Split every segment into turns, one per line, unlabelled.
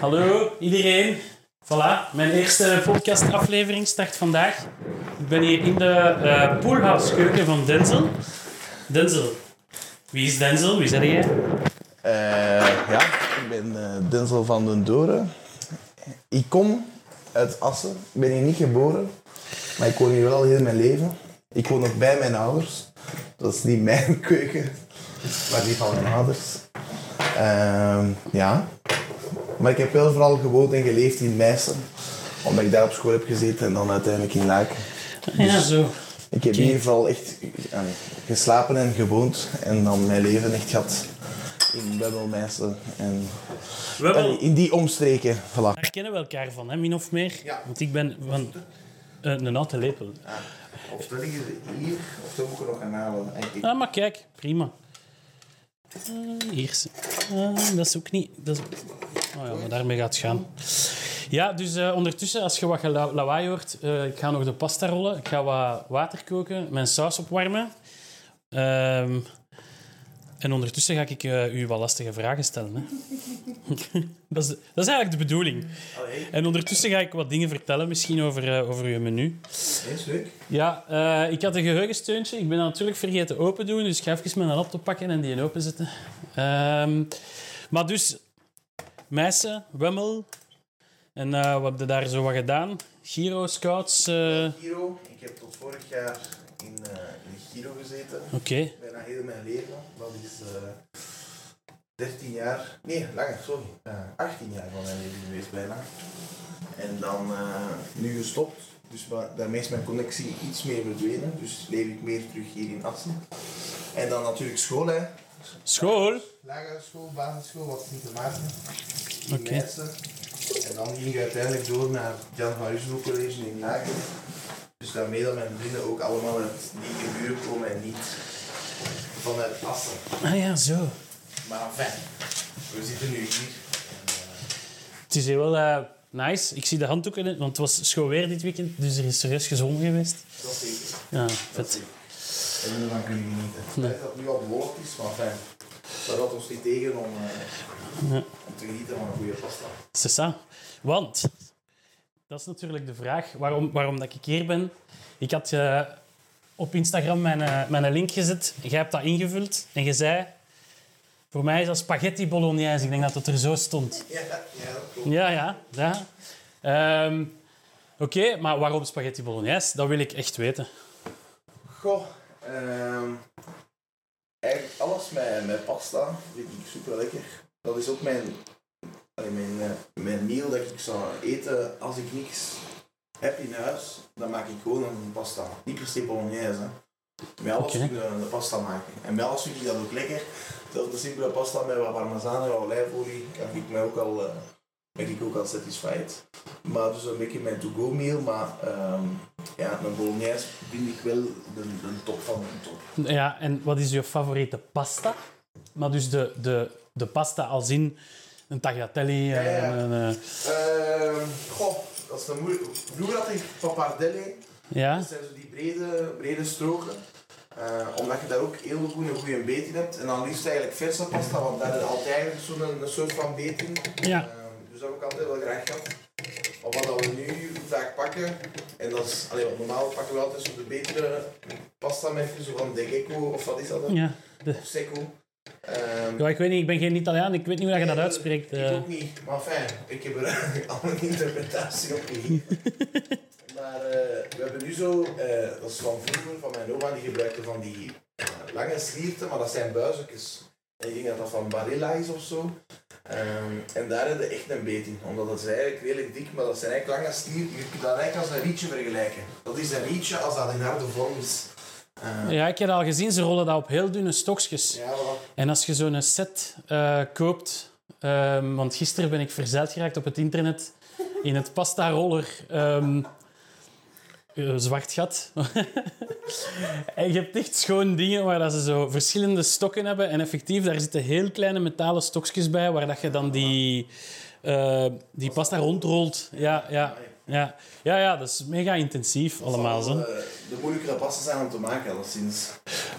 Hallo iedereen. Voilà, mijn eerste podcastaflevering start vandaag. Ik ben hier in de eh poolhouse-keuken van Denzel. Denzel, wie is Denzel? Wie zeg jij?
Eh, ja, ik ben eh, Denzel van den Doren. Ik kom uit Assen. Ik ben hier niet geboren, maar ik woon hier wel al heel mijn leven. Ik woon nog bij mijn ouders. Dat is niet mijn keuken, maar die van mijn ouders. Ehm, ja. Maar ik heb wel vooral gewoond en geleefd in Meissen. Omdat ik daar op school heb gezeten en dan uiteindelijk in Laken.
Ja, zo.
Ik heb hier vooral echt geslapen en gewoond. En dan mijn leven echt gehad in Webbelmeissen. En
We hebben,
Allee, in die omstreken, voilà.
daar kennen we elkaar van, hè, min of meer.
Ja.
Want ik ben van eh, een houten lepel.
Of dat liggen ze hier, of dan moet ik er nog gaan halen.
Ah, maar kijk, prima. Eh, hier. is- Ah, dat is ook niet... Dat. Oh ja, maar daarmee gaat het gaan. Ja, dus eh, ondertussen, als je wat lawaai hoort, eh, ik ga nog de pasta rollen. Ik ga wat water koken, mijn saus opwarmen. Ehm, en ondertussen ga ik eh, u wat lastige vragen stellen. Hè. dat, is, dat is eigenlijk de bedoeling. En ondertussen ga ik wat dingen vertellen, misschien over, eh, over uw menu.
is leuk.
Ja, eh, ik had een geheugensteuntje. Ik ben dat natuurlijk vergeten open doen, dus ik ga even mijn laptop pakken en die openzetten. Ehm maar dus, Meissen, Wemmel. En wat heb je daar zo wat gedaan? Giro, Scouts.
Giro, ik heb tot vorig jaar in, in de Giro gezeten. Bijna heel mijn leven. Dat is eh 13 jaar, nee, langer, sorry. Eh 18 jaar van mijn leven geweest bijna. En dan eh, nu gestopt. Dus daarmee is mijn connectie iets meer verdwenen. Dus leef ik meer terug hier in Assen. En dan natuurlijk school, hè.
School.
Lagere school, basisschool, wat Sint Maarten.
Oké.
In Meissen. En dan ging ik uiteindelijk door naar het Jan van Ruzenhoek College in Laken. Dus daarmee dat mijn vrienden ook allemaal uit die buurt komen en niet vanuit Assen.
Ah ja, zo.
Maar fijn, we zitten nu hier.
Het is hier wel eh, nice. Ik zie de handdoeken, in, want het was schoon weer dit weekend, dus er is serieus gezongen geweest.
Dat is zeker.
Ja, vet.
zeker. En daarvan kunnen we genieten. Weet dat het nu al bewolkt is, maar fijn. Dat houdt ons niet tegen om, eh,
Ja.
om te genieten van een goede pasta.
C'est ça. Want, dat is natuurlijk de vraag waarom, waarom dat ik hier ben. Ik had eh, op Instagram mijn, eh, mijn link gezet. Jij hebt dat ingevuld en je zei... Voor mij is dat spaghetti bolognese. Ik denk dat het er zo stond.
Ja, ja.
Ja, ja. ja. Ehm, Oké, maar waarom spaghetti bolognese? Dat wil ik echt weten.
Goh, ehm eigenlijk alles met, met pasta vind ik super lekker. Dat is ook mijn, mijn, eh, mijn meal dat ik zou eten als ik niks heb in huis. Dan maak ik gewoon een pasta. Niet per se bolognese. hè. Met alles een pasta maken. En met alles vind ik dat ook lekker. Zelfs de simpele pasta met wat parmezaan en wat olijfolie kan ik mij ook al, eh, ben ik ook al satisfied. Maar dus een beetje mijn to-go meal. Maar ehm, ja, een bolognese vind ik wel de, de top van de top.
Ja, en wat is je favoriete pasta? Maar dus de, de, de pasta als in een tagliatelle.
Ja, ja.
en eh,
Ehm, goh, dat is een moeilijk. Vroeger had ik pappardelle.
ja?
Dat zijn zo die brede, brede stroken. Eh, omdat je daar ook heel goed een goede beet in hebt. En dan liefst eigenlijk verse pasta, want daar je altijd zo'n een soort van beet in.
Ja.
Ehm, dus dat heb ik altijd wel graag gehad. Maar wat we nu vaak pakken, en dat is, allee, want normaal pakken we altijd zo de betere pasta merken, zo van De Gecko of wat is dat? dan?
ja. De,
Of Secco. Ehm,
ja, ik weet niet, ik ben geen Italiaan, ik weet niet hoe je dat uitspreekt.
Ik
eh.
ook niet, maar fijn. Ik heb er al een interpretatie op gegeven. maar eh, we hebben nu zo, eh, dat is van vroeger, van mijn oma, die gebruikte van die lange slierten, maar dat zijn buizekjes. En ik denk dat dat van Barilla is of zo. Ehm, en daar heb je echt een beet in, omdat dat is eigenlijk redelijk dik, maar dat zijn eigenlijk lange slierten. Je kunt dat eigenlijk als een rietje vergelijken. Dat is een rietje als dat in harde vorm is. Eh,
Ja, ik heb al gezien, ze rollen dat op heel dunne stokjes.
ja.
En als je zo'n set eh, koopt... ehm, want gisteren ben ik verzeild geraakt op het internet in het pasta-roller ehm, eh, zwart gat. en je hebt echt schoon dingen waar dat ze zo verschillende stokken hebben. En effectief, daar zitten heel kleine metalen stokjes bij waar dat je dan die, die pasta rondrolt. Ja, ja, ja. ja, ja, dat is mega intensief allemaal.
Zal,
Zo.
eh, de moeilijkere pasta zijn om te maken, alleszins.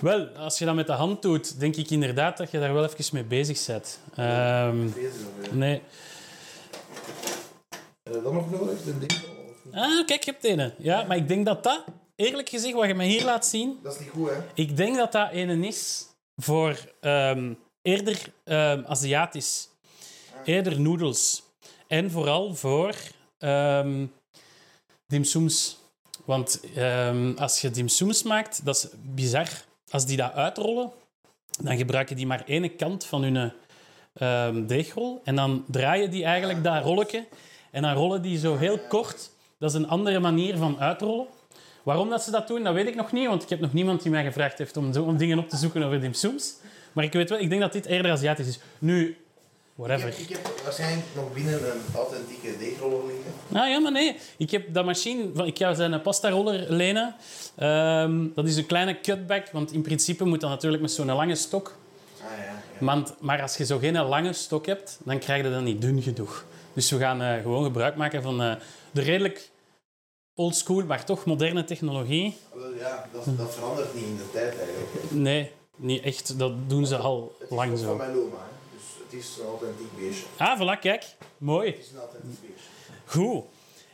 Wel, als je dat met de hand doet, denk ik inderdaad dat je daar wel even mee bezig bent. Ehm,
Deze of, eh,
nee.
Heb je dat nog nodig? De ding?
Ah, kijk, je hebt ene. Ja, maar ik denk dat dat, eerlijk gezegd, wat je me hier laat zien,
Dat is niet goed, hè?
ik denk dat dat ene is voor ehm, eerder ehm, Aziatisch. Eerder noedels. En vooral voor dimsums. Want ehm, als je dimsums maakt, dat is bizar. Als die dat uitrollen, dan gebruiken die maar ene kant van hun ehm, deegrol. En dan draaien die eigenlijk dat rolletje. En dan rollen die zo heel kort. Dat is een andere manier van uitrollen. Waarom dat ze dat doen, dat weet ik nog niet. Want ik heb nog niemand die mij gevraagd heeft om, om dingen op te zoeken over dimsums. Maar ik weet wel, ik denk dat dit eerder Aziatisch is. Nu, whatever.
Ik heb, ik heb waarschijnlijk nog binnen een authentieke deegroller liggen.
Ah ja, maar nee. Ik heb dat machine... Van, ik ga zijn pasta roller lenen. Ehm, dat is een kleine cutback, want in principe moet dat natuurlijk met zo'n lange stok.
Ah ja. ja.
Want, maar als je zo geen lange stok hebt, dan krijg je dat niet dun genoeg. Dus we gaan eh, gewoon gebruik maken van eh, de redelijk oldschool, maar toch moderne technologie.
Ja, dat, dat verandert niet in de tijd eigenlijk.
Nee, niet echt. Dat doen ze al lang
nog van
zo.
mijn oma, hè. Het is een authentiek beestje.
Ah, voilà, kijk. Mooi.
Het is een authentiek beestje.
Goed.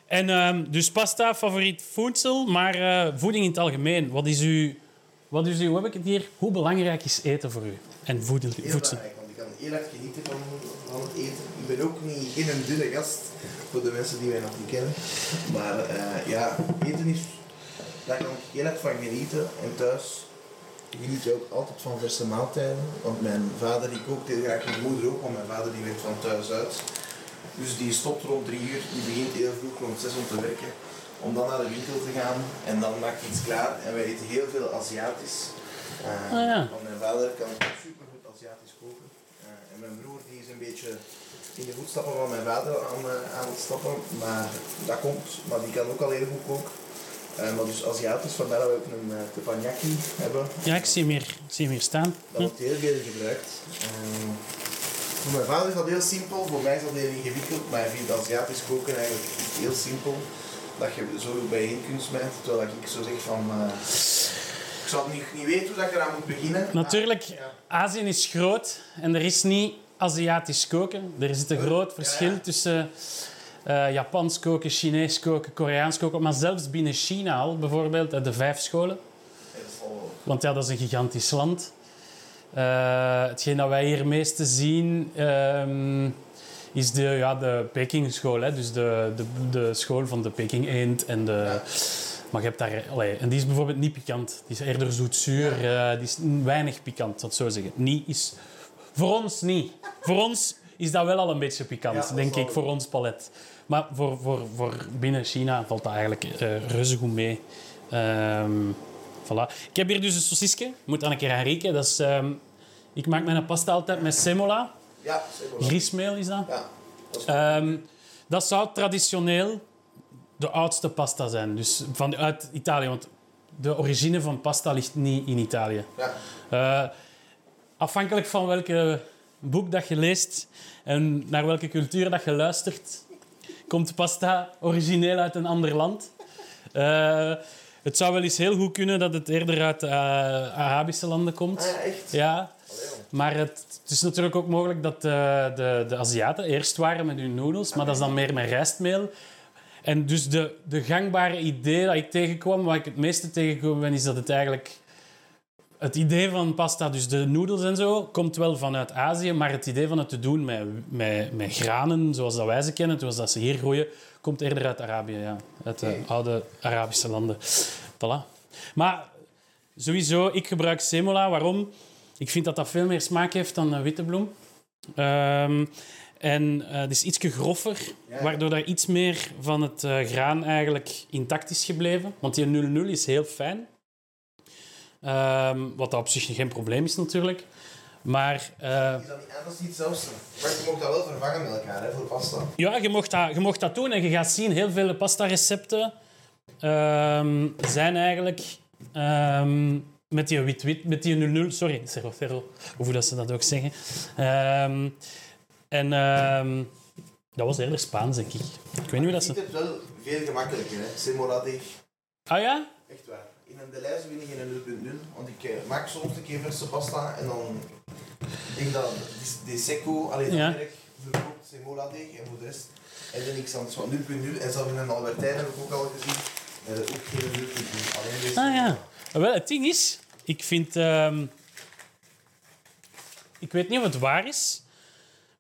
En ehm, dus pasta, favoriet voedsel, maar eh, voeding in het algemeen. Wat is uw... Wat is uw... Hoe heb ik het hier? Hoe belangrijk is eten voor u? En voedel,
Heel
voedsel?
belangrijk, want ik kan heel erg genieten van, van het eten. Ik ben ook niet geen dunne gast, voor de mensen die wij nog niet kennen. Maar eh, ja, eten is... Daar kan ik heel erg van genieten. En thuis geniet je ook altijd van verse maaltijden. Want mijn vader die kookt heel graag, mijn moeder ook, want mijn vader die werkt van thuis uit. Dus die stopt rond drie uur, die begint heel vroeg rond zes om te werken. Om dan naar de winkel te gaan en dan maakt hij iets klaar. En wij eten heel veel Aziatisch. Eh,
Ah, ja.
Want mijn vader kan super goed Aziatisch koken. Eh, en mijn broer die is een beetje in de voetstappen van mijn vader aan, eh, aan het stappen. Maar dat komt, maar die kan ook al heel goed koken. Eh, maar dus Aziatisch, vandaar dat we ook een uh, teppanyaki hebben.
Ja, ik zie hem hier, zie hem hier staan.
Dat wordt heel veel gebruikt. Ehm, voor mijn vader is dat heel simpel, voor mij is dat heel ingewikkeld, maar ik vind Aziatisch koken eigenlijk heel simpel. Dat je zo bijeen kunt smijten, terwijl ik zo zeg van... eh, ik zou het niet, niet weten hoe dat je eraan moet beginnen.
Natuurlijk,
Ja.
Azië is groot en er is niet Aziatisch koken. Er zit een groot
Ja,
verschil
ja.
tussen eh, Japans koken, Chinees koken, Koreaans koken. Maar zelfs binnen China al, bijvoorbeeld, eh, de vijf scholen. Want ja, dat is een gigantisch land. Eh, hetgeen dat wij hier meeste zien ehm, is de, ja, de Peking-school. Hè? Dus de, de, de school van de Peking Eend. En, de, maar je hebt daar, allee, en die is bijvoorbeeld niet pikant. Die is eerder zoet-zuur. eh, die is weinig pikant, dat zou zeggen. Niet is, voor ons niet. Voor ons is dat wel al een beetje pikant,
Ja,
denk ik, voor ons palet. Maar voor, voor, voor binnen China valt dat eigenlijk eh reuze goed mee. Ehm, Voilà. Ik heb hier dus een sausisje. Moet aan een keer aan rieken. Dat is, ehm, ik maak mijn pasta altijd met semola.
Ja, zeker.
Griesmeel is dat.
Ja, dat is
Ehm, dat zou traditioneel de oudste pasta zijn. Dus van, uit Italië. Want de origine van pasta ligt niet in Italië.
ja.
Eh, afhankelijk van welke boek dat je leest en naar welke cultuur dat je luistert, komt pasta origineel uit een ander land. Eh, het zou wel eens heel goed kunnen dat het eerder uit eh, Arabische landen komt.
Ah, ja, echt?
Ja, maar het, het is natuurlijk ook mogelijk dat de, de, de Aziaten eerst waren met hun noedels, maar dat is dan meer met rijstmeel. En dus de, de gangbare idee dat ik tegenkwam, wat ik het meeste ben, is dat het eigenlijk... Het idee van pasta, dus de noedels en zo, komt wel vanuit Azië, maar het idee van het te doen met, met, met granen, zoals dat wij ze kennen, zoals dat ze hier groeien, komt eerder uit Arabië, ja. Uit de oude Arabische landen. Voilà. Maar sowieso, ik gebruik semola. Waarom? Ik vind dat dat veel meer smaak heeft dan witte bloem. Ehm, en eh, het is iets groffer, waardoor daar iets meer van het eh, graan eigenlijk intact is gebleven. Want die 0-0 is heel fijn. Ehm, wat dat op zich geen probleem is natuurlijk. Maar
Is dat, niet, dat is niet hetzelfde. Maar je mag dat wel vervangen met elkaar, hè, voor pasta.
ja, je mocht, dat, je mocht dat doen en je gaat zien, heel veel pasta-recepten ehm, zijn eigenlijk ehm, met die wit-wit, met die 0-0, sorry, zero ferro, hoe dat ze dat ook zeggen. En dat was eerder Spaans, denk ik. Ik weet niet hoe dat ze...
het wel veel gemakkelijker, hè. Semolade.
Ah ja?
Echt waar. Een Deleuze win ik in een 0.0, want ik eh, maak soms een keer verse pasta en dan... Ik denk dat die, die secco, alleen dat
Ja.
merk, verkoopt semola deeg en voor de rest en dan niks anders van 0.0 en zelfs in een Albertijn heb ik ook al gezien. En dat ook geen 0.0. Alleen deze.
Ah ja. Wel, het ding is, ik vind. ehm, ik weet niet of het waar is,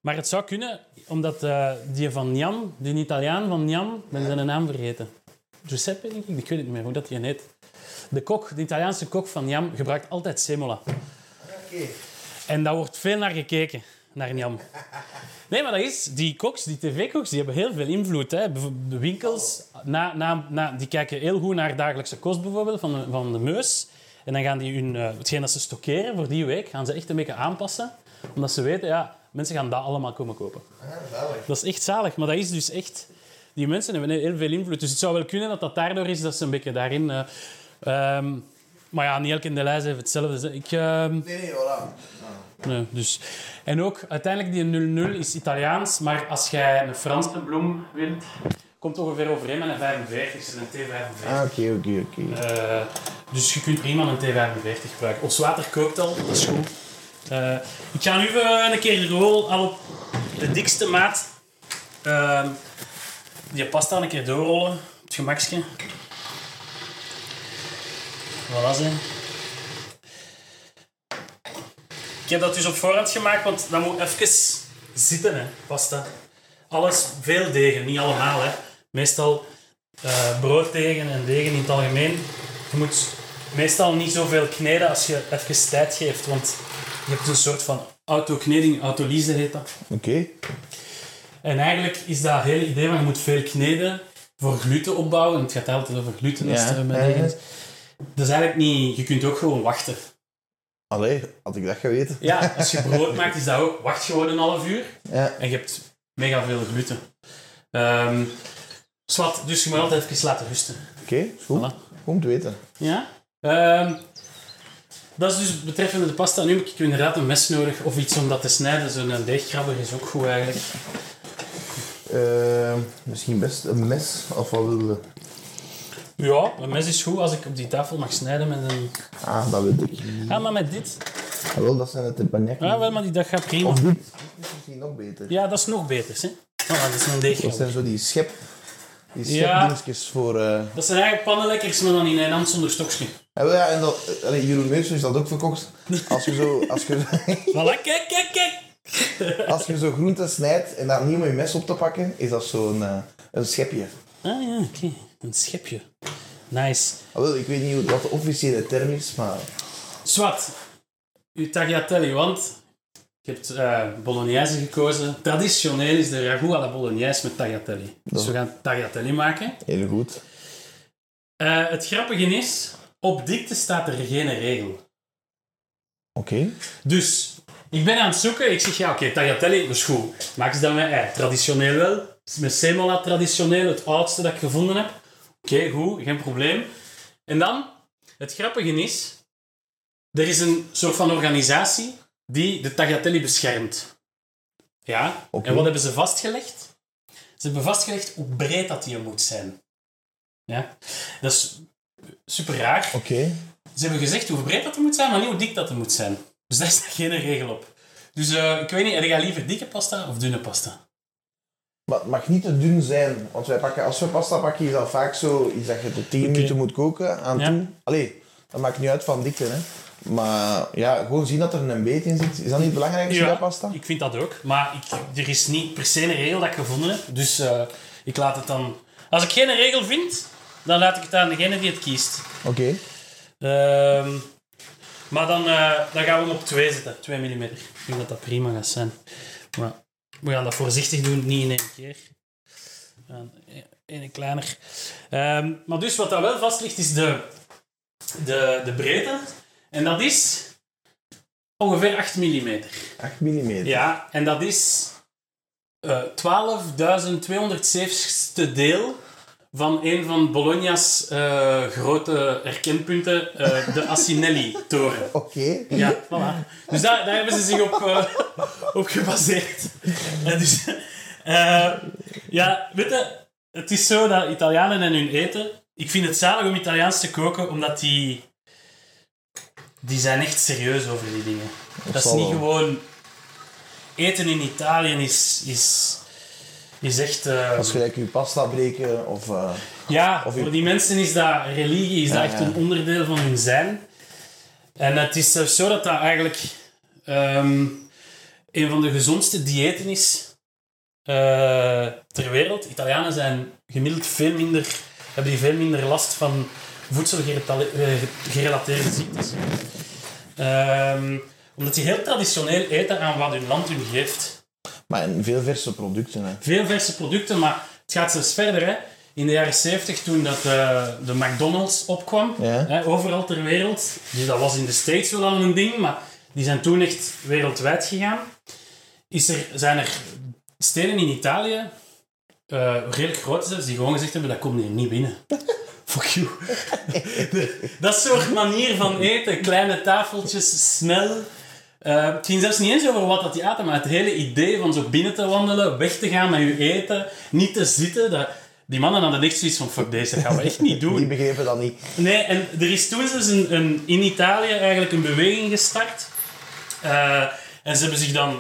maar het zou kunnen, omdat eh, die van Niam, die Italiaan van ik ben zijn naam vergeten. Giuseppe, denk ik, ik weet het niet meer hoe dat hij heet. De kok, de Italiaanse kok van Niam, gebruikt altijd semola.
Oké.
En daar wordt veel naar gekeken, naar Niam. Nee, maar dat is, die koks, die tv-koks, die hebben heel veel invloed. Hè. De winkels, na, na, na, die kijken heel goed naar dagelijkse kost bijvoorbeeld, van de, van de meus. En dan gaan die hun, eh, hetgeen dat ze stockeren voor die week, gaan ze echt een beetje aanpassen. Omdat ze weten, ja, mensen gaan dat allemaal komen kopen.
Ah.
Dat is echt zalig, maar dat is dus echt... Die mensen hebben heel veel invloed. Dus het zou wel kunnen dat dat daardoor is dat ze een beetje daarin... eh, ehm, maar ja, niet elke in de lijst heeft hetzelfde. Ik, ehm,
Nee, nee, voilà.
Nee, dus. En ook, uiteindelijk, die 0-0 is Italiaans, maar als jij een Franse bloem wilt, komt ongeveer overeen met een 45, dus een T45.
Ah, oké, oké, oké.
Eh, dus je kunt prima een T45 gebruiken. Ons water kookt al, dat is goed. Eh, ik ga nu even een keer de rol al op de dikste maat ehm, die pasta een keer doorrollen, op het gemakje. Ze. Ik heb dat dus op voorhand gemaakt, want dat moet even zitten, hè, pasta. Alles, veel degen, niet allemaal. Hè. Meestal eh brooddegen en degen in het algemeen. Je moet meestal niet zoveel kneden als je even tijd geeft, want je hebt een soort van autokneding, autolyse heet dat.
Oké.
En eigenlijk is dat hele idee van je moet veel kneden voor gluten opbouwen. En het gaat altijd over gluten als
Ja,
het Dat is eigenlijk niet... Je kunt ook gewoon wachten.
Allee, had ik dat geweten.
Ja, als je brood maakt, is dat ook... Wacht gewoon een half uur
Ja.
en je hebt mega veel gluten. Ehm zwart, dus je moet altijd even laten rusten.
Oké, is goed.
Voilà.
Goed om te weten.
Ja. Ehm, dat is dus betreffende de pasta. Nu heb ik inderdaad een mes nodig of iets om dat te snijden. Zo'n deegkrabber is ook goed eigenlijk.
Eh, misschien best een mes, of wat we?
Ja, een mes is goed als ik op die tafel mag snijden met een...
Ah, dat weet ik.
Ah, maar met dit.
Ah, wel, dat zijn het de bagnetten.
Ja, wel, maar die, dat gaat prima.
Of dit. Dit is misschien nog beter.
Ja, dat is nog beter. Hè? Voilà, dat is een
Dat
deegkrabber.
zijn zo die schep... Die
Ja.
schepdingetjes voor... eh
Dat zijn eigenlijk pannenlekkers, maar dan in een hand zonder stokje.
En, ja, en dat, allee, Jeroen Meusel is dat ook verkocht. Als je zo, als je,
Voilà, kijk, kijk, kijk.
als je zo groenten snijdt en daar niet met je mes op te pakken, is dat zo'n eh, een schepje.
Ah ja, oké. Een schepje. Nice.
Ah, wel, ik weet niet wat de officiële term is, maar...
Zwat, uw tagliatelle, want je hebt eh bolognese gekozen. Traditioneel is de ragout à la bolognese met tagliatelle. Dus we gaan tagliatelle maken.
Heel goed.
Eh, het grappige is, op dikte staat er geen regel.
Oké.
Dus, ik ben aan het zoeken. Ik zeg, ja, oké, tagliatelle, dat is goed. Maak ze dan met ei. Traditioneel wel. Met semola traditioneel, het oudste dat ik gevonden heb. Oké, goed, geen probleem. En dan, het grappige is, er is een soort van organisatie die de tagliatelle beschermt. Ja,
Oké.
en wat hebben ze vastgelegd? Ze hebben vastgelegd hoe breed dat die moet zijn. Ja, dat is super raar.
Oké.
Ze hebben gezegd hoe breed dat moet zijn, maar niet hoe dik dat moet zijn. Dus daar staat geen regel op. Dus eh, ik weet niet, heb jij liever dikke pasta of dunne pasta?
Maar het mag niet te dun zijn. Want wij pakken, als we pasta pakken, is dat vaak zo iets dat je tot 10 minuten moet koken aan
Ja.
toe. Allee, dat maakt niet uit van dikte, hè. Maar ja, gewoon zien dat er een beet in zit. Is dat niet het belangrijkste bij pasta?
ik vind dat ook. Maar ik, er is niet per se een regel dat ik gevonden heb. Dus eh, ik laat het dan... Als ik geen regel vind, dan laat ik het aan degene die het kiest.
Oké.
Ehm, maar dan, eh, dan gaan we hem op 2 zetten. 2 mm. Ik denk dat dat prima gaat zijn. Maar we gaan dat voorzichtig doen, niet in één keer. Eén kleiner. Ehm, maar dus wat dat wel vast ligt, is de, de, de breedte. En dat is ongeveer 8 mm.
8 mm.
Ja, en dat is eh 12.207ste deel van een van Bologna's eh, grote herkenpunten, eh, de Asinelli-toren.
Oké.
Ja, voilà. Dus daar, daar hebben ze zich op, eh, op gebaseerd. En dus, ja, weet je, het is zo dat Italianen en hun eten... Ik vind het zalig om Italiaans te koken, omdat die... Die zijn echt serieus over die dingen. Dat, is niet
wel.
gewoon... Eten in Italië is... is eh,
Dat is gelijk je pasta breken of... eh,
ja,
of
voor die mensen is dat religie is
Ja,
dat echt
ja.
een onderdeel van hun zijn. En het is zelfs zo dat dat eigenlijk ehm, een van de gezondste diëten is eh, ter wereld. Italianen zijn gemiddeld veel minder, hebben die veel minder last van voedselgerelateerde ziektes. Ehm, omdat die heel traditioneel eten aan wat hun land hun geeft.
Maar en veel verse producten. Hè.
Veel verse producten, maar het gaat zelfs verder. Hè. In de jaren 70, toen dat, eh, de McDonald's opkwam,
Ja.
hè, overal ter wereld, dus dat was in de States wel al een ding, maar die zijn toen echt wereldwijd gegaan, is er, zijn er steden in Italië, eh, redelijk groot zelfs, die gewoon gezegd hebben, dat komt hier niet binnen. Fuck you. Dat soort manier van eten, kleine tafeltjes, snel. Het ging zelfs niet eens over wat dat die aten, maar het hele idee van zo binnen te wandelen, weg te gaan met je eten, niet te zitten. Dat, die mannen hadden echt zoiets van, fuck deze, gaan we echt niet doen.
Die begrepen dat niet.
Nee, en er is toen dus een, een, in Italië eigenlijk een beweging gestart. Eh, en ze hebben zich dan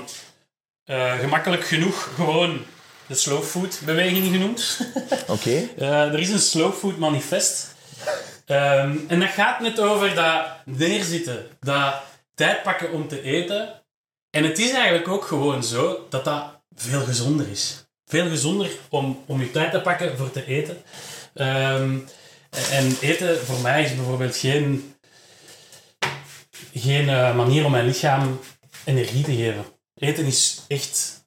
eh, gemakkelijk genoeg gewoon de slow food beweging genoemd.
Oké.
Eh, er is een slow food manifest. Ehm, en dat gaat net over dat neerzitten, dat tijd pakken om te eten. En het is eigenlijk ook gewoon zo dat dat veel gezonder is. Veel gezonder om, om je tijd te pakken voor te eten. Ehm, en eten voor mij is bijvoorbeeld geen, geen eh, manier om mijn lichaam energie te geven. Eten is echt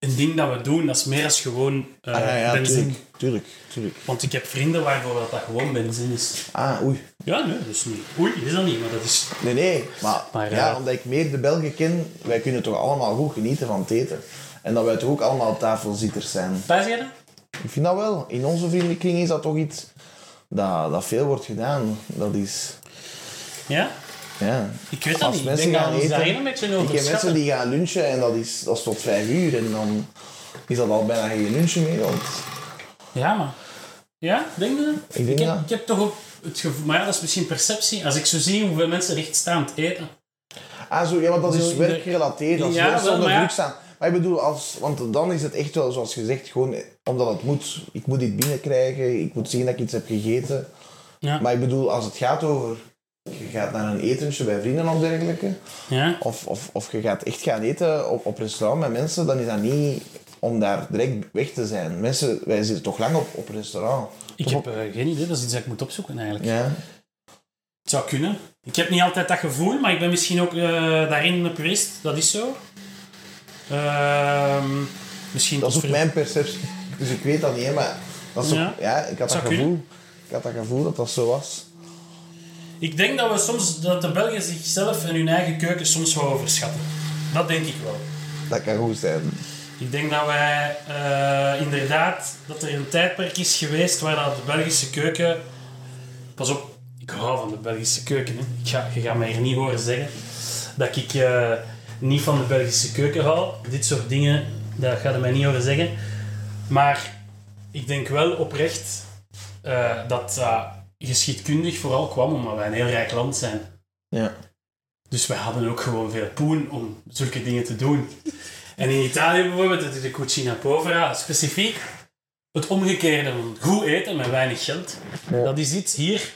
een ding dat we doen. Dat is meer als gewoon
Ah, ja, ja,
benzine.
tuurlijk. Tuurlijk, tuurlijk.
Want ik heb vrienden waarvoor dat, dat gewoon benzine is.
Ah, oei.
Ja, nee, dat is niet. Oei, is dat niet, maar dat is.
Nee, nee. Maar,
Maar,
ja,
eh,
omdat ik meer de Belgen ken, wij kunnen toch allemaal goed genieten van het eten. En dat wij toch ook allemaal tafelzitters zijn.
Thuis jij dat?
Ik vind dat wel. In onze vriendenkring is dat toch iets dat, dat veel wordt gedaan. Dat is...
Ja?
Ja.
Ik weet dat
Als
niet. Ik
mensen
denk
gaan eten...
een beetje
Ik ken mensen die gaan lunchen en dat is, dat is tot vijf uur. En dan is dat al bijna geen lunchen meer. Want
Ja, maar. Ja, denk je dat?
Ik denk
heb,
dat.
ik heb toch ook het gevoel. Maar ja, dat is misschien perceptie. Als ik zo zie hoeveel mensen recht staan te eten.
Ah, zo, ja, want dat is werkgerelateerd. Als
Ja,
mensen onder
ja.
druk staan. Maar ik bedoel, als, want dan is het echt wel, zoals gezegd, gewoon omdat het moet. Ik moet dit binnenkrijgen, ik moet zien dat ik iets heb gegeten.
Ja.
Maar ik bedoel, als het gaat over... Je gaat naar een etentje bij vrienden of dergelijke.
Ja?
Of, of, of je gaat echt gaan eten op, op restaurant met mensen. Dan is dat niet om daar direct weg te zijn. Mensen, wij zitten toch lang op, op restaurant.
Ik heb eh, geen idee. Dat is iets dat ik moet opzoeken eigenlijk.
Ja.
Het zou kunnen. Ik heb niet altijd dat gevoel, maar ik ben misschien ook eh, daarin een purist. Dat is zo. Ehm, misschien
Dat is ook
ver-
mijn perceptie. Dus ik weet dat niet, maar... Dat is
Ja.
ook, ja, ik had dat gevoel.
kunnen.
Ik had dat gevoel dat dat zo was.
Ik denk dat we soms dat de Belgen zichzelf en hun eigen keuken soms wel overschatten. Dat denk ik wel.
Dat kan goed zijn.
Ik denk dat wij eh, inderdaad dat er een tijdperk is geweest waar dat de Belgische keuken. Pas op, ik hou van de Belgische keuken. Hè. Ik ga, je gaat mij hier niet horen zeggen dat ik eh, niet van de Belgische keuken hou. Dit soort dingen, dat gaat je mij niet horen zeggen. Maar ik denk wel oprecht eh, dat dat geschiedkundig vooral kwam omdat wij een heel rijk land zijn.
Ja.
Dus wij hadden ook gewoon veel poen om zulke dingen te doen. En in Italië bijvoorbeeld, dat is de cucina povera, specifiek het omgekeerde van goed eten met weinig geld.
Ja.
Dat is iets hier,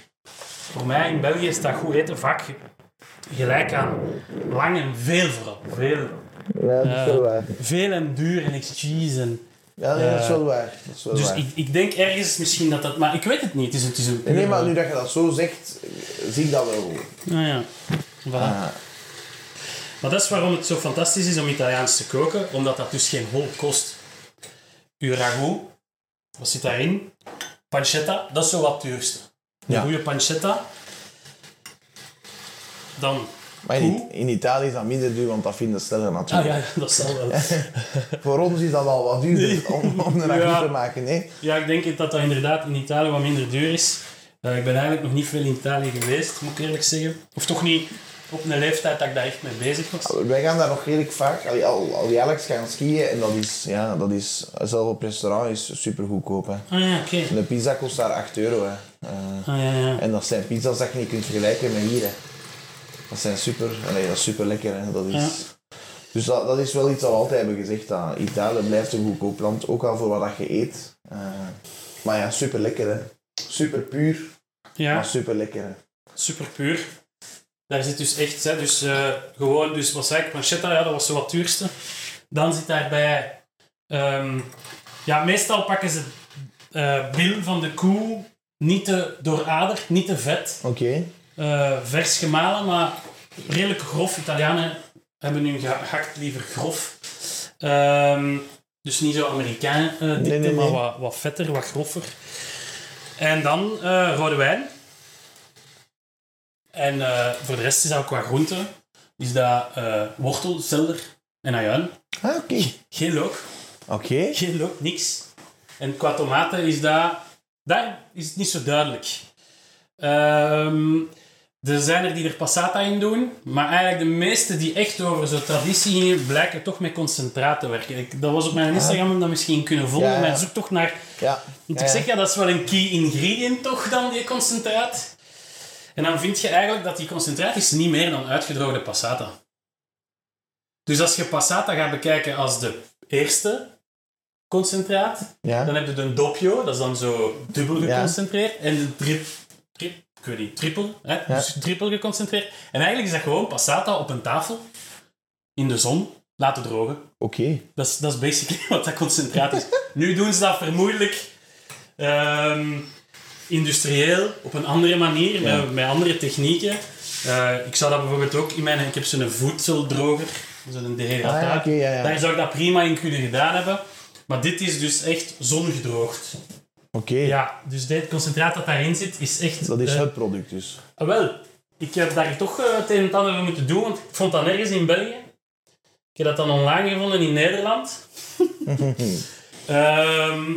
voor mij in België staat goed eten vaak gelijk aan lang en veel vooral. Veel,
Ja, dat
is waar. veel en duur en excuse. En,
Ja, nee, dat is
Eh,
wel waar. Dat is wel
dus
waar.
ik, ik denk ergens misschien dat dat... Maar ik weet het niet. Het is, het is een
Nee, nee, maar nu dat je dat zo zegt, zie ik dat wel.
Nou ja. Voilà.
Ah,
Maar dat is waarom het zo fantastisch is om Italiaans te koken, omdat dat dus geen hol kost. Uw ragout, wat zit daarin? Pancetta, dat is zo wat duurste. Een
Ja.
goede pancetta. Dan...
maar in, in Italië is dat minder duur, want dat vinden stellen natuurlijk.
Ah ja, dat zal wel.
Voor ons is dat al wat duurder om, om een
Ja.
te maken. Nee?
Ja, ik denk dat dat inderdaad in Italië wat minder duur is. Eh, ik ben eigenlijk nog niet veel in Italië geweest, moet ik eerlijk zeggen. Of toch niet op een leeftijd dat ik daar echt mee bezig was.
Wij gaan daar nog redelijk vaak, allee, al, al jaarlijks gaan skiën en dat is, ja, dat is, zelf op restaurant is super goedkoop. Hè.
Ah ja, oké.
Een pizza kost daar 8 euro. Hè. Eh,
Ah ja, ja.
en dat zijn pizza's dat je niet kunt vergelijken met hier. Hè. Dat zijn super, allee, dat is super lekker. Hè. Dat is,
Ja.
Dus dat, dat is wel iets dat we altijd hebben gezegd. Dat Italië blijft een goedkoop land, ook al voor wat dat je eet. Eh, maar ja, super lekker hè. Super puur,
Ja.
maar super lekker hè.
Super puur. Daar zit dus echt, hè, dus eh, gewoon, dus wat zei ik, pancetta, ja, dat was zo wat duurste. Dan zit daarbij, ehm, ja, meestal pakken ze eh bil van de koe niet te dooraderd, niet te vet.
Oké.
Eh, vers gemalen, maar redelijk grof. Italianen hebben hun gehakt liever grof. Ehm, dus niet zo Amerikaan eh dikte,
Nee, nee,
maar wat, wat vetter, wat groffer. En dan eh, rode wijn. En voor de rest is dat qua groente. Is dat wortel, selder en ajuin.
Ah, oké.
Geen look.
Oké.
Geen look, niks. En qua tomaten is dat... Daar is het niet zo duidelijk. Ehm, er zijn er die er passata in doen, maar eigenlijk de meeste die echt over zo'n traditie gingen, blijken toch met concentraat te werken. Ik, dat was op mijn Instagram dat misschien kunnen volgen,
Ja, ja.
maar zoek toch naar...
Ja.
Want ik zeg ja, dat is wel een key ingredient toch dan, die concentraat. En dan vind je eigenlijk dat die concentraat is niet meer dan uitgedroogde passata. Dus als je passata gaat bekijken als de eerste concentraat, dan heb je de doppio, dat is dan zo dubbel geconcentreerd. En de trip, trip, ik weet niet, triple, hè? dus triple geconcentreerd. En eigenlijk is dat gewoon passata op een tafel, in de zon, laten drogen.
Oké.
Dat is, dat is basically wat dat concentraat is. nu doen ze dat vermoedelijk ehm, industrieel, op een andere manier,
Ja.
met, met andere technieken. Eh, ik zou dat bijvoorbeeld ook in mijn... Ik heb zo'n voedseldroger, zo'n
Ah, ja, ja, ja.
Daar zou ik dat prima in kunnen gedaan hebben. Maar dit is dus echt zongedroogd.
Oké.
Ja, dus dit concentraat dat daarin zit, is echt...
Dat is
eh,
het product dus.
ah, wel, ik heb daar toch eh, het een en ander moeten doen, want ik vond dat nergens in België. Ik heb dat dan online gevonden in Nederland. Ehm,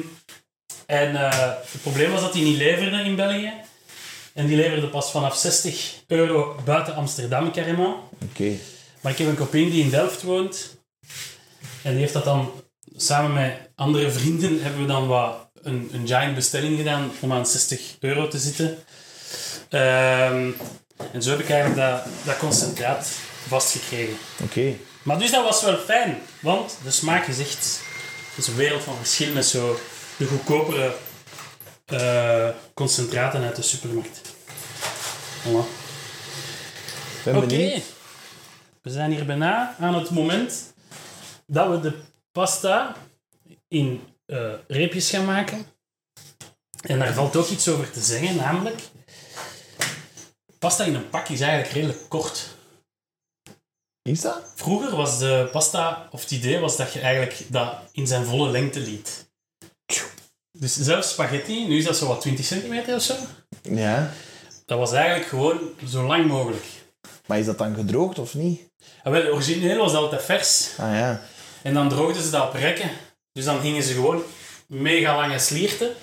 en eh, het probleem was dat die niet leverde in België. En die leverde pas vanaf 60 euro buiten Amsterdam, carrément.
Oké.
Maar ik heb een kopie die in Delft woont. En die heeft dat dan samen met andere vrienden hebben we dan wat een, een giant bestelling gedaan om aan 60 euro te zitten. Ehm, en zo heb ik eigenlijk dat, dat concentraat vastgekregen.
Oké.
Maar dus dat was wel fijn, want de smaak is echt... Het is een wereld van verschil met zo de goedkopere eh, concentraten uit de supermarkt. Voilà. Oké. We zijn hier bijna aan het moment dat we de pasta in eh, reepjes gaan maken. En daar valt ook iets over te zeggen, namelijk... Pasta in een pak is eigenlijk redelijk kort.
Is dat?
Vroeger was de pasta, of het idee was dat je eigenlijk dat in zijn volle lengte liet. Dus zelfs spaghetti, nu is dat zo wat 20 centimeter of zo.
Ja.
Dat was eigenlijk gewoon zo lang mogelijk.
Maar is dat dan gedroogd of niet?
En wel, origineel was dat altijd vers.
Ah ja.
En dan droogden ze dat op rekken. Dus dan gingen ze gewoon mega lange slierten.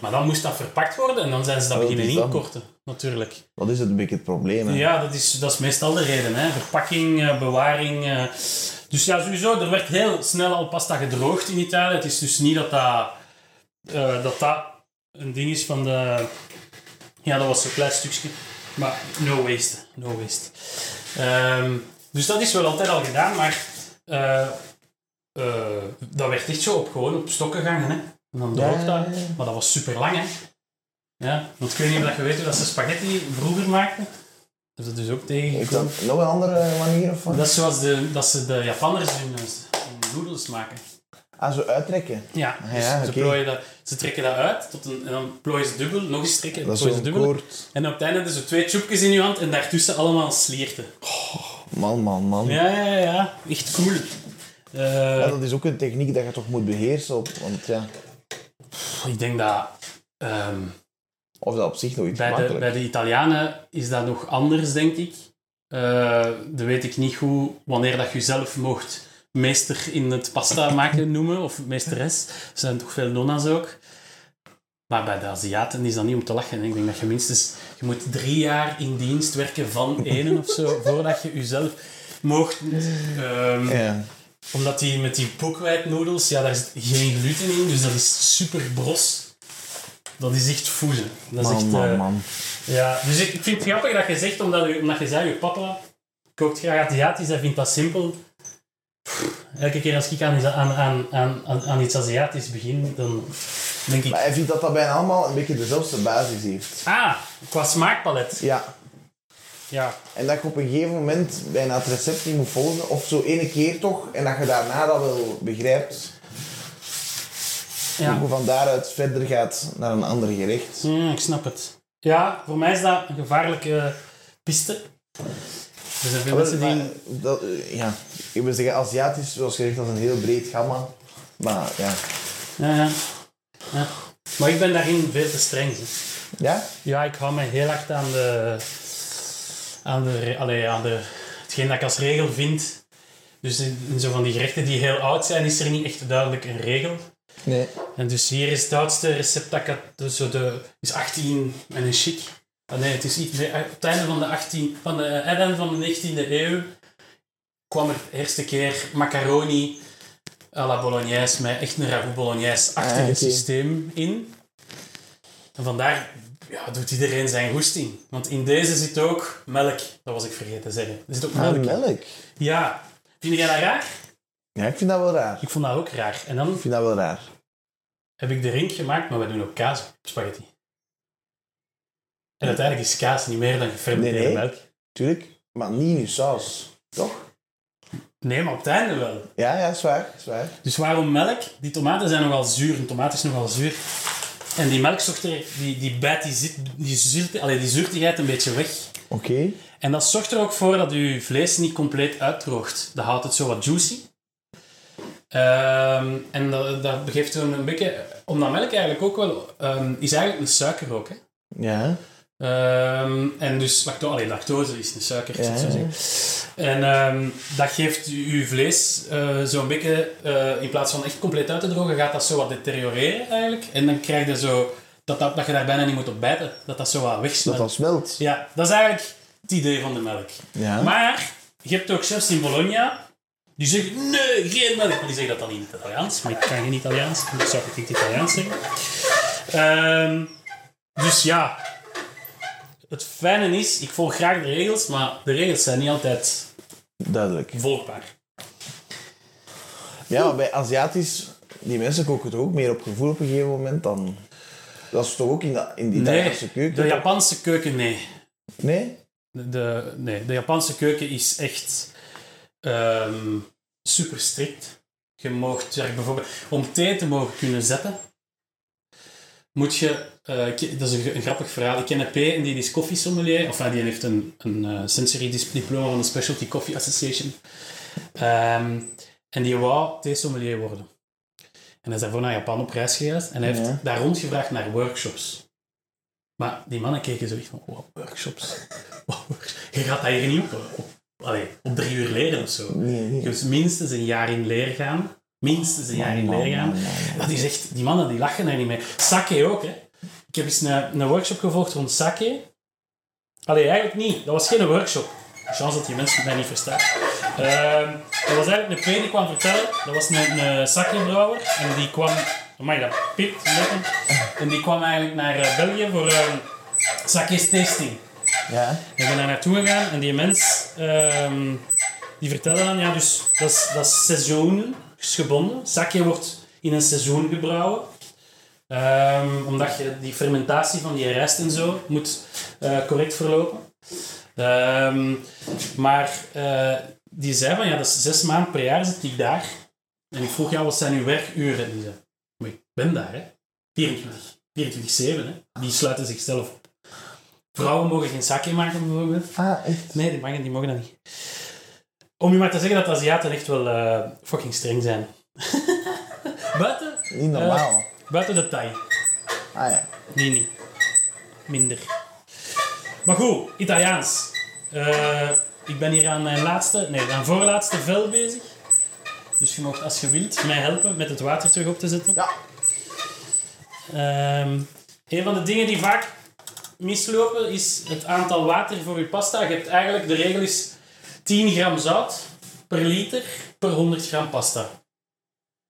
Maar dan moest dat verpakt worden en dan zijn ze dat beginnen
dat?
inkorten, natuurlijk.
Dat is het een beetje het probleem. Hè?
Ja, dat is, dat is meestal de reden. Hè. Verpakking, eh, bewaring. eh. Dus ja, sowieso, er werd heel snel al pasta gedroogd in Italië. Het is dus niet dat dat, eh, dat, dat een ding is van de... Ja, dat was zo'n klein stukje. Maar no waste. No waste. Ehm, dus dat is wel altijd al gedaan, maar... eh, dat werd echt zo op, gewoon op stokken gangen. Hè. En dan
Ja,
droogt dat.
ja, ja.
Maar dat was super lang, hè. Ja, want ik weet niet of je weet hoe dat ze spaghetti vroeger maakten. Dat is dat dus ook tegengekomen.
nog een andere manier of wat?
Dat is zoals de, dat ze de Japanners hun, hun noedels maken.
Ah, zo uittrekken.
Ja,
Ah,
dus
ja,
ze, dat, ze trekken dat uit tot een, en dan plooien ze dubbel, nog eens trekken,
Dat is
plooien ze dubbel.
koord.
En op het einde hebben ze twee tjoepjes in je hand en daartussen allemaal slierten.
Man, man, man.
Ja, ja, ja. Echt cool. Eh,
Ja, dat is ook een techniek dat je toch moet beheersen. Op, want ja,
ik denk dat ehm,
of dat op zich nog iets
bij, de, bij de Italianen is dat nog anders, denk ik. Eh dan weet ik niet hoe, wanneer dat je zelf mocht meester in het pasta maken noemen, of meesteres. Er zijn toch veel nonna's ook. Maar bij de Aziaten is dat niet om te lachen. Ik denk dat je minstens... Je moet drie jaar in dienst werken van ene of zo, voordat je jezelf mocht... ehm,
Ja.
Omdat die met die boekwijdnoedels, ja, daar zit geen gluten in, dus dat is super bros. Dat is echt voezen. Dat is
Man,
echt...
man,
eh,
man.
ja, dus ik, ik vind het grappig dat je zegt, omdat, u, omdat je zei, je papa kookt graag Aziatisch, hij vindt dat simpel. Elke keer als ik aan, iets- aan, aan, aan, aan, aan iets Aziatisch begin, dan denk ik...
Maar hij vindt dat dat bijna allemaal een beetje dezelfde basis heeft.
Ah, qua smaakpalet.
Ja.
Ja.
En dat je op een gegeven moment bijna het recept niet moet volgen. Of zo ene keer toch. En dat je daarna dat wel begrijpt.
Ja.
Hoe van daaruit verder gaat naar een ander gerecht.
Ja, ik snap het. Ja, voor mij is dat een gevaarlijke piste. Er zijn veel mensen die...
Maar dat, eh, ja, ik wil zeggen, Aziatisch, zoals gezegd, dat is een heel breed gamma. Maar ja.
Ja, ja. ja. Maar ik ben daarin veel te streng.
Ja?
Ja, ik hou me heel hard aan de... Aan de... Allee, aan de... Hetgeen dat ik als regel vind. Dus in, in zo van die gerechten die heel oud zijn, is er niet echt duidelijk een regel.
Nee.
En dus hier is het oudste recept dat ik had, dus zo de, is 18 en een chic. Ah, nee, het is iets, nee, op het einde van de, 18, van de, eh, einde van de 19e eeuw kwam er de eerste keer macaroni à la bolognese met echt een ragout bolognese-achtig
Ah,
systeem in. En vandaar ja, doet iedereen zijn goesting. Want in deze zit ook melk, dat was ik vergeten te zeggen. Er zit ook melk
Ah, melk.
Ja. Vind jij dat raar?
Ja, ik vind dat wel raar.
Ik vond dat ook raar. En dan
Ik vind dat wel raar.
heb ik de ring gemaakt, maar we doen ook kaas op spaghetti. En uiteindelijk is kaas niet meer dan gefermenteerde
Nee, nee.
melk.
Tuurlijk. Maar niet in je saus. Toch?
Nee, maar op het einde wel.
Ja, ja, is waar. Is waar.
Dus waarom melk? Die tomaten zijn nogal zuur. Een tomaat is nogal zuur. En die melk zorgt er, die, die bijt die, zit, die, allee, die zuurtigheid een beetje weg.
Oké.
En dat zorgt er ook voor dat je vlees niet compleet uitdroogt. Dat houdt het zo wat juicy. Ehm, en dat, dat geeft een, een beetje... Omdat melk eigenlijk ook wel... ehm, is eigenlijk een suiker ook, hè.
Ja.
Ehm, en dus lacto allee, lactose is een suiker,
Ja.
zeggen. En ehm, dat geeft je vlees eh, zo'n beetje, eh, in plaats van echt compleet uit te drogen, gaat dat zo wat deterioreren eigenlijk. En dan krijg je zo, dat, dat, dat je daar bijna niet moet op bijten, dat dat zo wat
Dat
wegsmelt.
dat smelt.
Ja, dat is eigenlijk het idee van de melk.
Ja.
Maar je hebt ook chefs in Bologna die zeggen, nee, geen melk. Maar die zeggen dat dan in het Italiaans. Maar ik kan geen Italiaans, dus zou ik het Italiaans zeggen. Ehm, dus ja, het fijne is, ik volg graag de regels, maar de regels zijn niet altijd
Duidelijk.
volgbaar.
Ja, maar bij Aziatisch, die mensen koken toch ook meer op gevoel op een gegeven moment dan... Dat is toch ook in, in die
Nee,
Italiaanse keuken?
de Japanse keuken, nee.
Nee?
De, nee, de Japanse keuken is echt ehm, super strikt. Je zeg, bijvoorbeeld, om thee te mogen kunnen zetten, moet je, eh, dat is een, een grappig verhaal. Ik ken een P en die is koffiesommelier, of nou, die heeft een, een eh, sensory diploma van de Specialty Coffee Association. Ehm, en die wou theesommelier worden. En hij is daarvoor naar Japan op reis geweest en hij heeft
Ja.
daar rondgevraagd naar workshops. Maar die mannen keken zoiets van, wow, workshops. Je gaat dat hier niet op, op, allee, op drie uur leren of zo.
Nee, nee.
Dus minstens een jaar in leer gaan. Minstens een jaar in leer gaan. Dat is echt, die mannen die lachen er niet mee. Sake ook, hè. Ik heb eens een, een workshop gevolgd rond sake. Allee, eigenlijk niet. Dat was geen workshop. Chance dat die mensen mij niet verstaan. Ehm, dat was eigenlijk een P die kwam vertellen. Dat was een, een sakebrouwer. En die kwam... Amai, dat pipt. lekker. En die kwam eigenlijk naar eh, België voor ehm sake's tasting.
Ja.
Ik ben daar naartoe gegaan en die mens ehm, die vertelde dan, ja, dus dat is, dat is seizoensgebonden. Sake wordt in een seizoen gebrouwen. Ehm, omdat je die fermentatie van die rijst en zo moet eh, correct verlopen. Ehm, maar eh, die zei van, ja, dat is zes maanden per jaar zit ik daar. En ik vroeg, ja, wat zijn uw werkuren? En die zei, maar ik ben daar, hè. 24, 24-7, hè. Die sluiten zichzelf op. Vrouwen mogen geen sake maken, bijvoorbeeld.
Ah, echt?
Nee, die, mogen, die mogen dat niet. Om je maar te zeggen dat de Aziaten echt wel eh, fucking streng zijn. buiten,
Niet normaal.
Buiten de Thai.
ah ja.
Die niet. Minder. Maar goed, Italiaans. Eh, ik ben hier aan mijn laatste, nee, mijn voorlaatste vel bezig. Dus je mag, als je wilt, mij helpen met het water terug op te zetten.
Ja.
Ehm, een van de dingen die vaak mislopen is het aantal water voor je pasta. Je hebt eigenlijk, de regel is 10 gram zout per liter per 100 gram pasta.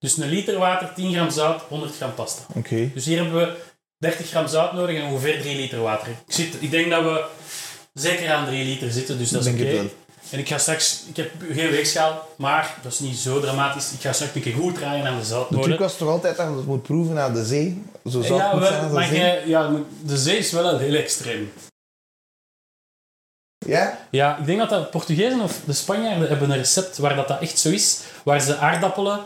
Dus een liter water, 10 gram zout, 100 gram pasta.
Oké.
Dus hier hebben we 30 gram zout nodig en ongeveer 3 liter water. Ik, zit, ik denk dat we zeker aan 3 liter zitten, dus dat is oké.
wel.
En ik ga straks... Ik heb geen weegschaal, maar dat is niet zo dramatisch. Ik ga straks een keer goed draaien aan de
De
zoutmolen.
truc was toch altijd dat je het moet proeven aan de zee? Zo zout
Ja,
moet zijn
wel,
de
maar
zee?
jij- ja, de zee is wel heel extreem.
Ja?
Ja, ik denk dat de Portugezen of de Spanjaarden hebben een recept waar dat, dat echt zo is. Waar ze aardappelen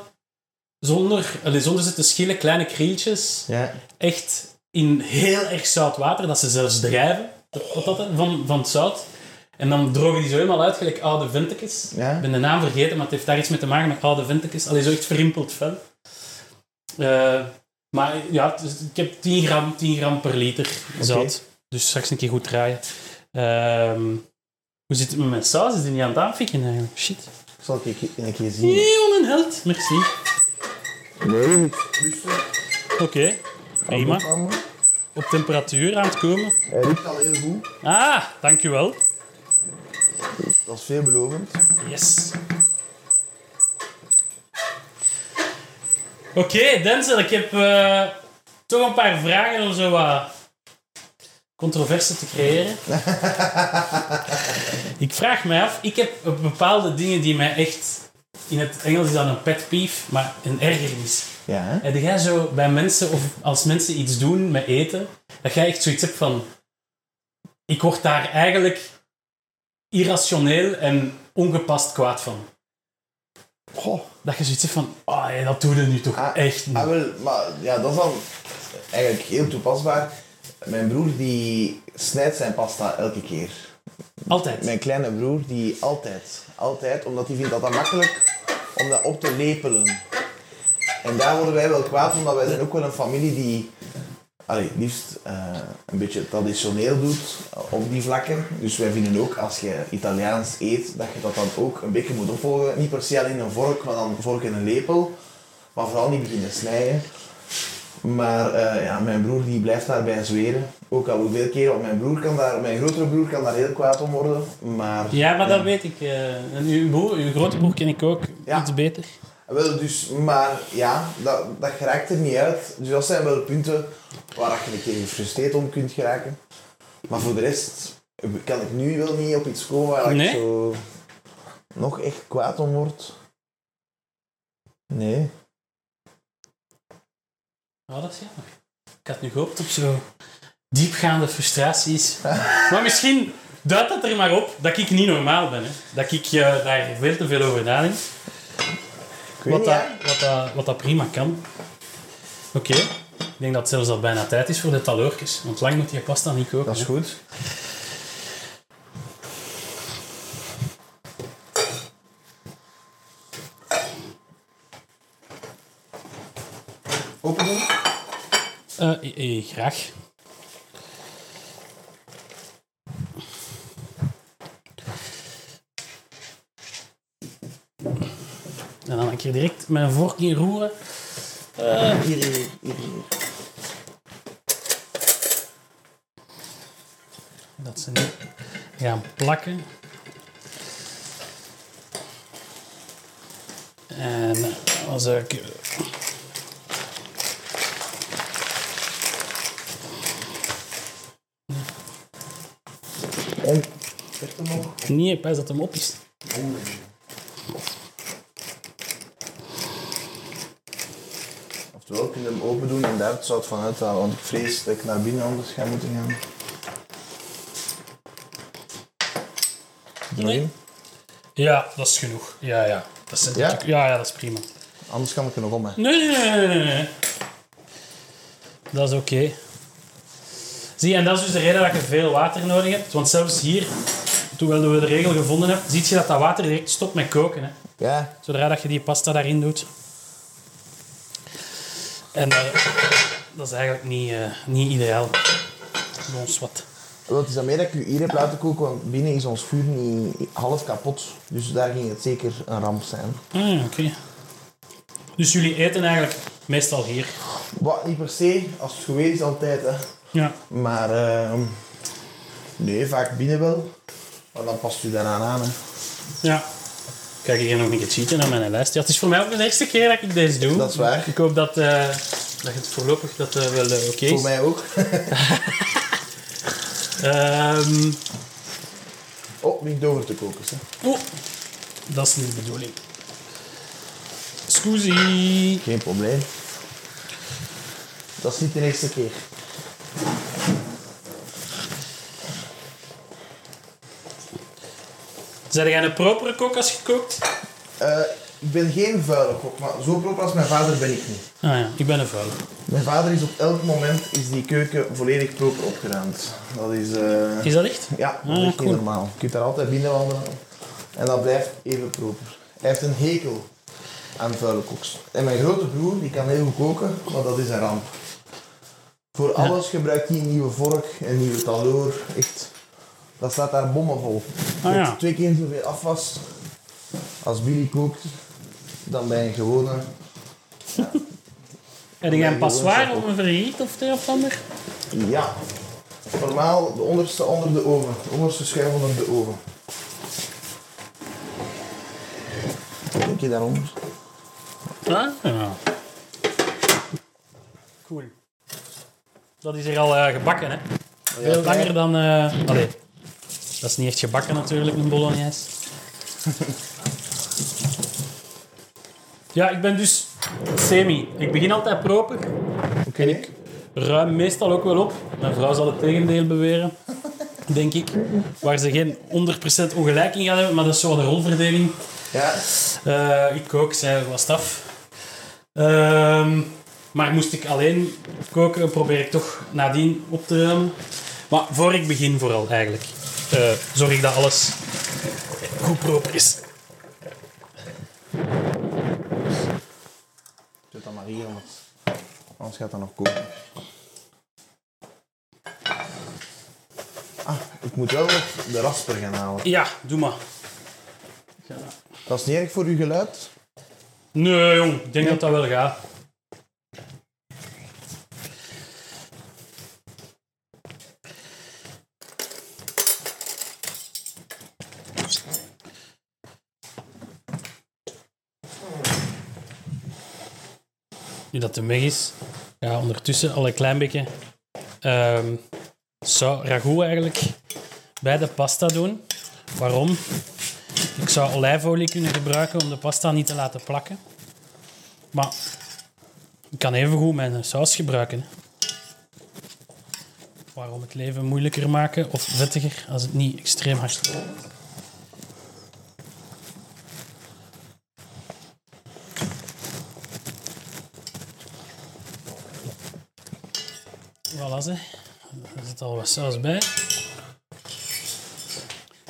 zonder, allez, zonder ze te schillen, kleine krieltjes,
Ja.
echt in heel erg zout water, dat ze zelfs drijven wat dat, van, van het zout. En dan drogen die zo helemaal uit, gelijk oude ventekes.
Ja.
Ik ben de naam vergeten, maar het heeft daar iets mee te maken met oude ventekes. Allee, zo echt verrimpeld vel. Eh, maar ja, ik heb 10 gram, 10 gram per liter zout. Dus straks een keer goed draaien. Ehm, hoe zit het met mijn saus? Is die niet aan het aanfikken eigenlijk? Shit.
Zal ik een keer zien?
Nee, wat een held. Merci.
Nee.
Oké, prima. Op temperatuur aan het komen.
Hij ruikt al heel goed.
Ah, dankjewel.
Dat is veelbelovend.
Yes. Oké, Denzel, ik heb eh, toch een paar vragen om zo wat controverse te creëren. ik vraag mij af, ik heb bepaalde dingen die mij echt... In het Engels is dat een pet peeve, maar een ergernis.
Ja, hè?
Heb jij zo bij mensen, of als mensen iets doen met eten, dat jij echt zoiets hebt van... Ik word daar eigenlijk irrationeel en ongepast kwaad van.
Goh.
Dat je zoiets hebt van, oh, ja, dat doe je nu toch
Ah,
echt niet.
Ah, wel, maar ja, dat is dan eigenlijk heel toepasbaar. Mijn broer die snijdt zijn pasta elke keer.
Altijd.
Mijn kleine broer die altijd, altijd, omdat hij vindt dat dat makkelijk om dat op te lepelen. En daar worden wij wel kwaad, omdat wij zijn ook wel een familie die allee, liefst eh, een beetje traditioneel doet op die vlakken. Dus wij vinden ook, als je Italiaans eet, dat je dat dan ook een beetje moet opvolgen. Niet per se alleen een vork, maar dan vork in een lepel. Maar vooral niet beginnen snijden. Maar eh, ja, mijn broer die blijft daarbij zweren. Ook al hoeveel keren, want mijn broer kan daar, mijn grotere broer kan daar heel kwaad om worden. Maar,
Ja, maar dat weet ik. eh, en uw, broer, uw grote broer ken ik ook
Ja.
iets beter.
Wel, dus, maar ja, dat, dat geraakt er niet uit. Dus dat zijn wel punten waar je een keer gefrustreerd om kunt geraken. Maar voor de rest kan ik nu wel niet op iets komen waar
Nee?
ik zo nog echt kwaad om word. Nee.
Oh, dat is jammer. Ik had nu gehoopt op zo diepgaande frustraties. maar misschien duidt dat er maar op dat ik niet normaal ben. Hè. Dat ik eh, daar veel te veel over nadenk.
Ik weet
Wat
niet,
dat, wat, dat, wat dat prima kan. Oké. Ik denk dat het zelfs al bijna tijd is voor de taloortjes. Want lang moet je pasta niet koken.
Dat is
hè.
goed. Open doen?
Eh, eh, eh, graag. En dan een keer direct mijn vork in roeren.
Hier, hier, hier, hier.
Dat ze niet gaan plakken. En zou ik...
En, hem nog.
Nee, pas dat hem op is.
Oftewel, kun je hem open doen en daar het zout van uithalen, want ik vrees dat ik naar binnen anders ga moeten gaan.
Nee. Ja, dat is genoeg. Ja, ja. Dat is,
Ja?
ja, ja, dat is prima.
Anders kan ik er nog om. Hè.
Nee, nee, nee, nee, nee. Dat is oké. Zie, en dat is dus de reden dat je veel water nodig hebt. Want zelfs hier, toen we de regel gevonden hebben, zie je dat dat water direct stopt met koken. Hè.
Ja,
Zodra dat je die pasta daarin doet. En eh, dat is eigenlijk niet, eh, niet ideaal. Ons wat.
het is dan meer dat ik u hier heb laten koken, want binnen is ons vuur niet half kapot. Dus daar ging het zeker een ramp zijn.
Ah, oké. Dus jullie eten eigenlijk meestal hier.
Wat niet per se, als het is altijd. Hè.
Ja.
Maar ehm, nee, vaak binnen wel. Maar dan past u daaraan aan. Hè.
Ja. Kijk hier nog een keer cheaten naar mijn lijst. Ja, het is voor mij ook de eerste keer dat ik deze doe.
Dat is waar.
Ik hoop dat, eh, dat het voorlopig dat, eh, wel eh, oké is.
Voor mij ook.
Ehm,
Oh, begint over te koken. Hè.
Oh, dat is niet de bedoeling. Scusi.
Geen probleem. Dat is niet de eerste keer.
Zijn jij een propere kok als je kookt?
Eh, ik ben geen vuile kok, maar zo proper als mijn vader ben ik niet.
Ah ja, ik ben een vuil.
Mijn vader is op elk moment is die keuken volledig proper opgeruimd. Dat is... eh,
Is dat echt?
Ja, dat
Ah,
is echt
cool.
niet normaal. Je kunt daar altijd binnen wandelen. En dat blijft even proper. Hij heeft een hekel aan vuile koks. En mijn grote broer, die kan heel goed koken, maar dat is een ramp. Voor alles gebruikt hij een nieuwe vork, een nieuwe taloor. Echt, dat staat daar bommenvol.
Ah, ja.
Twee keer zoveel afwas als Billy kookt, dan bij een gewone...
Heb jij een passoire of een verriet of een of ander?
Ja. Normaal de onderste onder de oven. De onderste schuif onder de oven. Denk je daaronder?
Ah, ja. Cool. Dat is hier al eh, gebakken, hè? Veel langer dan... allee, dat is niet echt gebakken natuurlijk, een bolognese. ja, ik ben dus semi. Ik begin altijd proper.
Oké.
En ik ruim meestal ook wel op. Mijn vrouw zal het tegendeel beweren, denk ik. Waar ze geen 100% ongelijk in gaan hebben, maar dat is zo de rolverdeling.
Ja.
Eh, ik kook, zij was af. Ehm, maar moest ik alleen koken, probeer ik toch nadien op te ruimen. Maar voor ik begin vooral eigenlijk. eh, zorg ik dat alles goed proper is.
Zet dat maar hier, anders, anders gaat dat nog koken. Ah, ik moet wel de rasper gaan halen.
Ja, doe maar.
Dat is niet erg voor uw geluid.
Nee, jong. Ik denk dat dat wel gaat. Nu dat de weg is, ja, ondertussen al een klein beetje ehm zou ragout eigenlijk bij de pasta doen. Waarom? Ik zou olijfolie kunnen gebruiken om de pasta niet te laten plakken. Maar ik kan evengoed mijn saus gebruiken. Waarom het leven moeilijker maken of vettiger als het niet extreem hard is. Ze. Er zit al wat saus bij.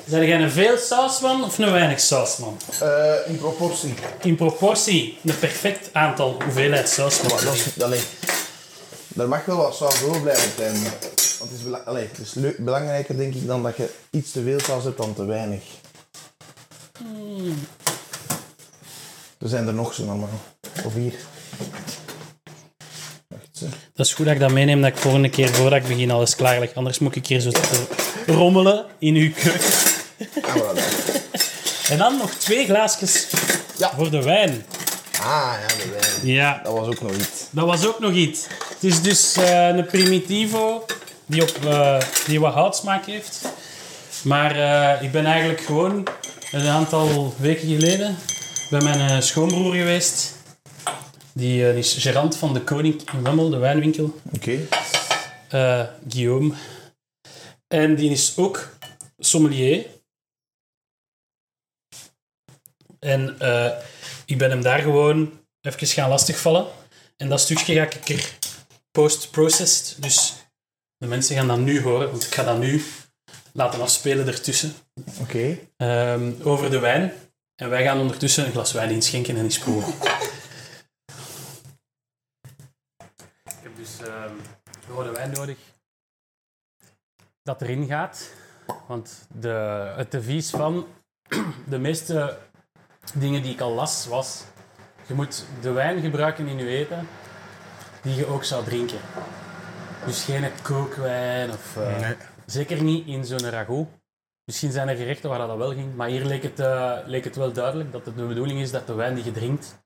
Zijn jij een veel sausman of een weinig sausman?
Eh, in proportie.
In proportie een perfect aantal hoeveelheid saus.
Maar dat is, allee, er mag wel wat saus overblijven zijn. Want het is, bela- allee, het is leuk- belangrijker denk ik dan dat je iets te veel saus hebt dan te weinig. Er zijn er nog zo normaal. Of hier.
Dat is goed dat ik dat meeneem, dat ik volgende keer voordat ik begin alles klaarleg. Anders moet ik hier zo rommelen in uw keuken.
Ah, voilà.
En dan nog twee glaasjes
Ja.
voor de wijn.
Ah, ja, de wijn.
Ja,
Dat was ook nog iets.
dat was ook nog iets. Het is dus eh, een Primitivo die, op, eh, die wat houtsmaak heeft. Maar eh, ik ben eigenlijk gewoon een aantal weken geleden bij mijn schoonbroer geweest. Die eh, is gerant van de Koning in Wemmel, de wijnwinkel.
Oké.
eh, Guillaume. En die is ook sommelier. En eh, ik ben hem daar gewoon even gaan lastigvallen. En dat stukje ga ik er post-processed. Dus de mensen gaan dat nu horen, want ik ga dat nu laten afspelen ertussen.
Oké.
Ehm, over de wijn. En wij gaan ondertussen een glas wijn inschenken en eens proeven. Ik heb dus ehm, rode wijn nodig dat erin gaat. Want de, het devies van de meeste dingen die ik al las was... Je moet de wijn gebruiken in je eten die je ook zou drinken. Dus geen kookwijn of... eh, Zeker niet in zo'n ragout. Misschien zijn er gerechten waar dat wel ging, maar hier leek het, eh, leek het wel duidelijk dat het de bedoeling is dat de wijn die je drinkt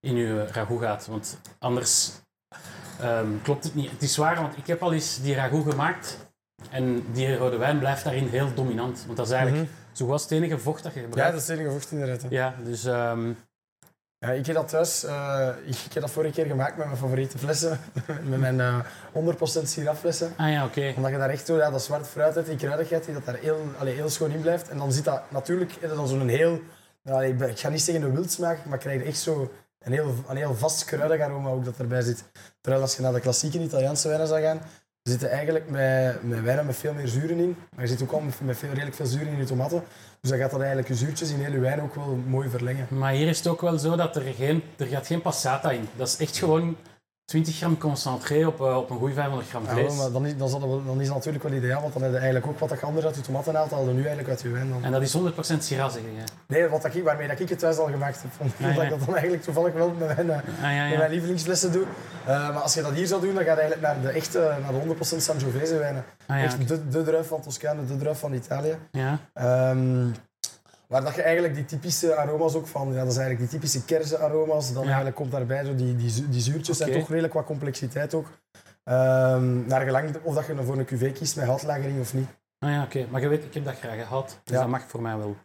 in je ragout gaat. Want anders ehm, klopt het niet. Het is waar, want ik heb al eens die ragout gemaakt En die rode wijn blijft daarin heel dominant. Want dat is eigenlijk zo was het enige vocht dat je
Ja,
gebruikt.
dat is het enige vocht inderdaad. hè.
Ja, dus... ehm,
Ja, ik heb dat thuis, eh, ik, ik heb dat vorige keer gemaakt met mijn favoriete flessen. met mijn eh 100% sirafflessen.
ah ja, oké.
Omdat je daar echt zo, ja, dat zwart fruit hebt, die kruidigheid, die dat daar heel, allee, heel schoon in blijft. En dan zit dat natuurlijk je dan zo'n heel, ja, allee, ik ik ga niet zeggen een wildsmaak, maar krijg je echt zo een heel, een heel vast kruidig aroma ook dat erbij zit. Terwijl als je naar de klassieke Italiaanse wijnen zou gaan, zitten eigenlijk met, met wijnen met veel meer zuren in. Maar je zit ook al met, veel, redelijk veel zuren in je tomaten. Dus dan gaat dat eigenlijk je zuurtjes in heel je wijn ook wel mooi verlengen.
Maar hier is het ook wel zo dat er geen, er gaat geen passata in. Dat is echt gewoon 20 gram concentré op, eh, op een goede 500 gram vlees.
maar dan is, dan, dan is dat natuurlijk wel ideaal, want dan heb je eigenlijk ook wat anders uit je tomaten haalt, haal je nu eigenlijk uit je wijn. Dan.
En dat is 100% Syrah, zeg je.
Nee, wat dat ik, waarmee dat ik het thuis al gemaakt heb. Vond,
Ja,
dat
ja.
ik dat dan eigenlijk toevallig wel met mijn, eh,
Ah, ja,
met
ja.
mijn lievelingsflessen doe. Eh, maar als je dat hier zou doen, dan ga je eigenlijk naar de echte, naar de 100% Sangiovese wijnen.
Ah,
Echt de, de druif van Toscane, de druif van Italië.
ja.
Ehm, waar dat je eigenlijk die typische aroma's ook van, ja, dat is eigenlijk die typische kersenaroma's. Dan
Ja.
eigenlijk komt daarbij zo die, die, die zuurtjes en toch redelijk wat complexiteit ook. Ehm, naar gelang of dat je voor een cuvée kiest met houtlagering of niet.
Ah, ja, oké. Maar je weet, ik heb dat graag gehad. Dus
Ja.
dat mag voor mij wel.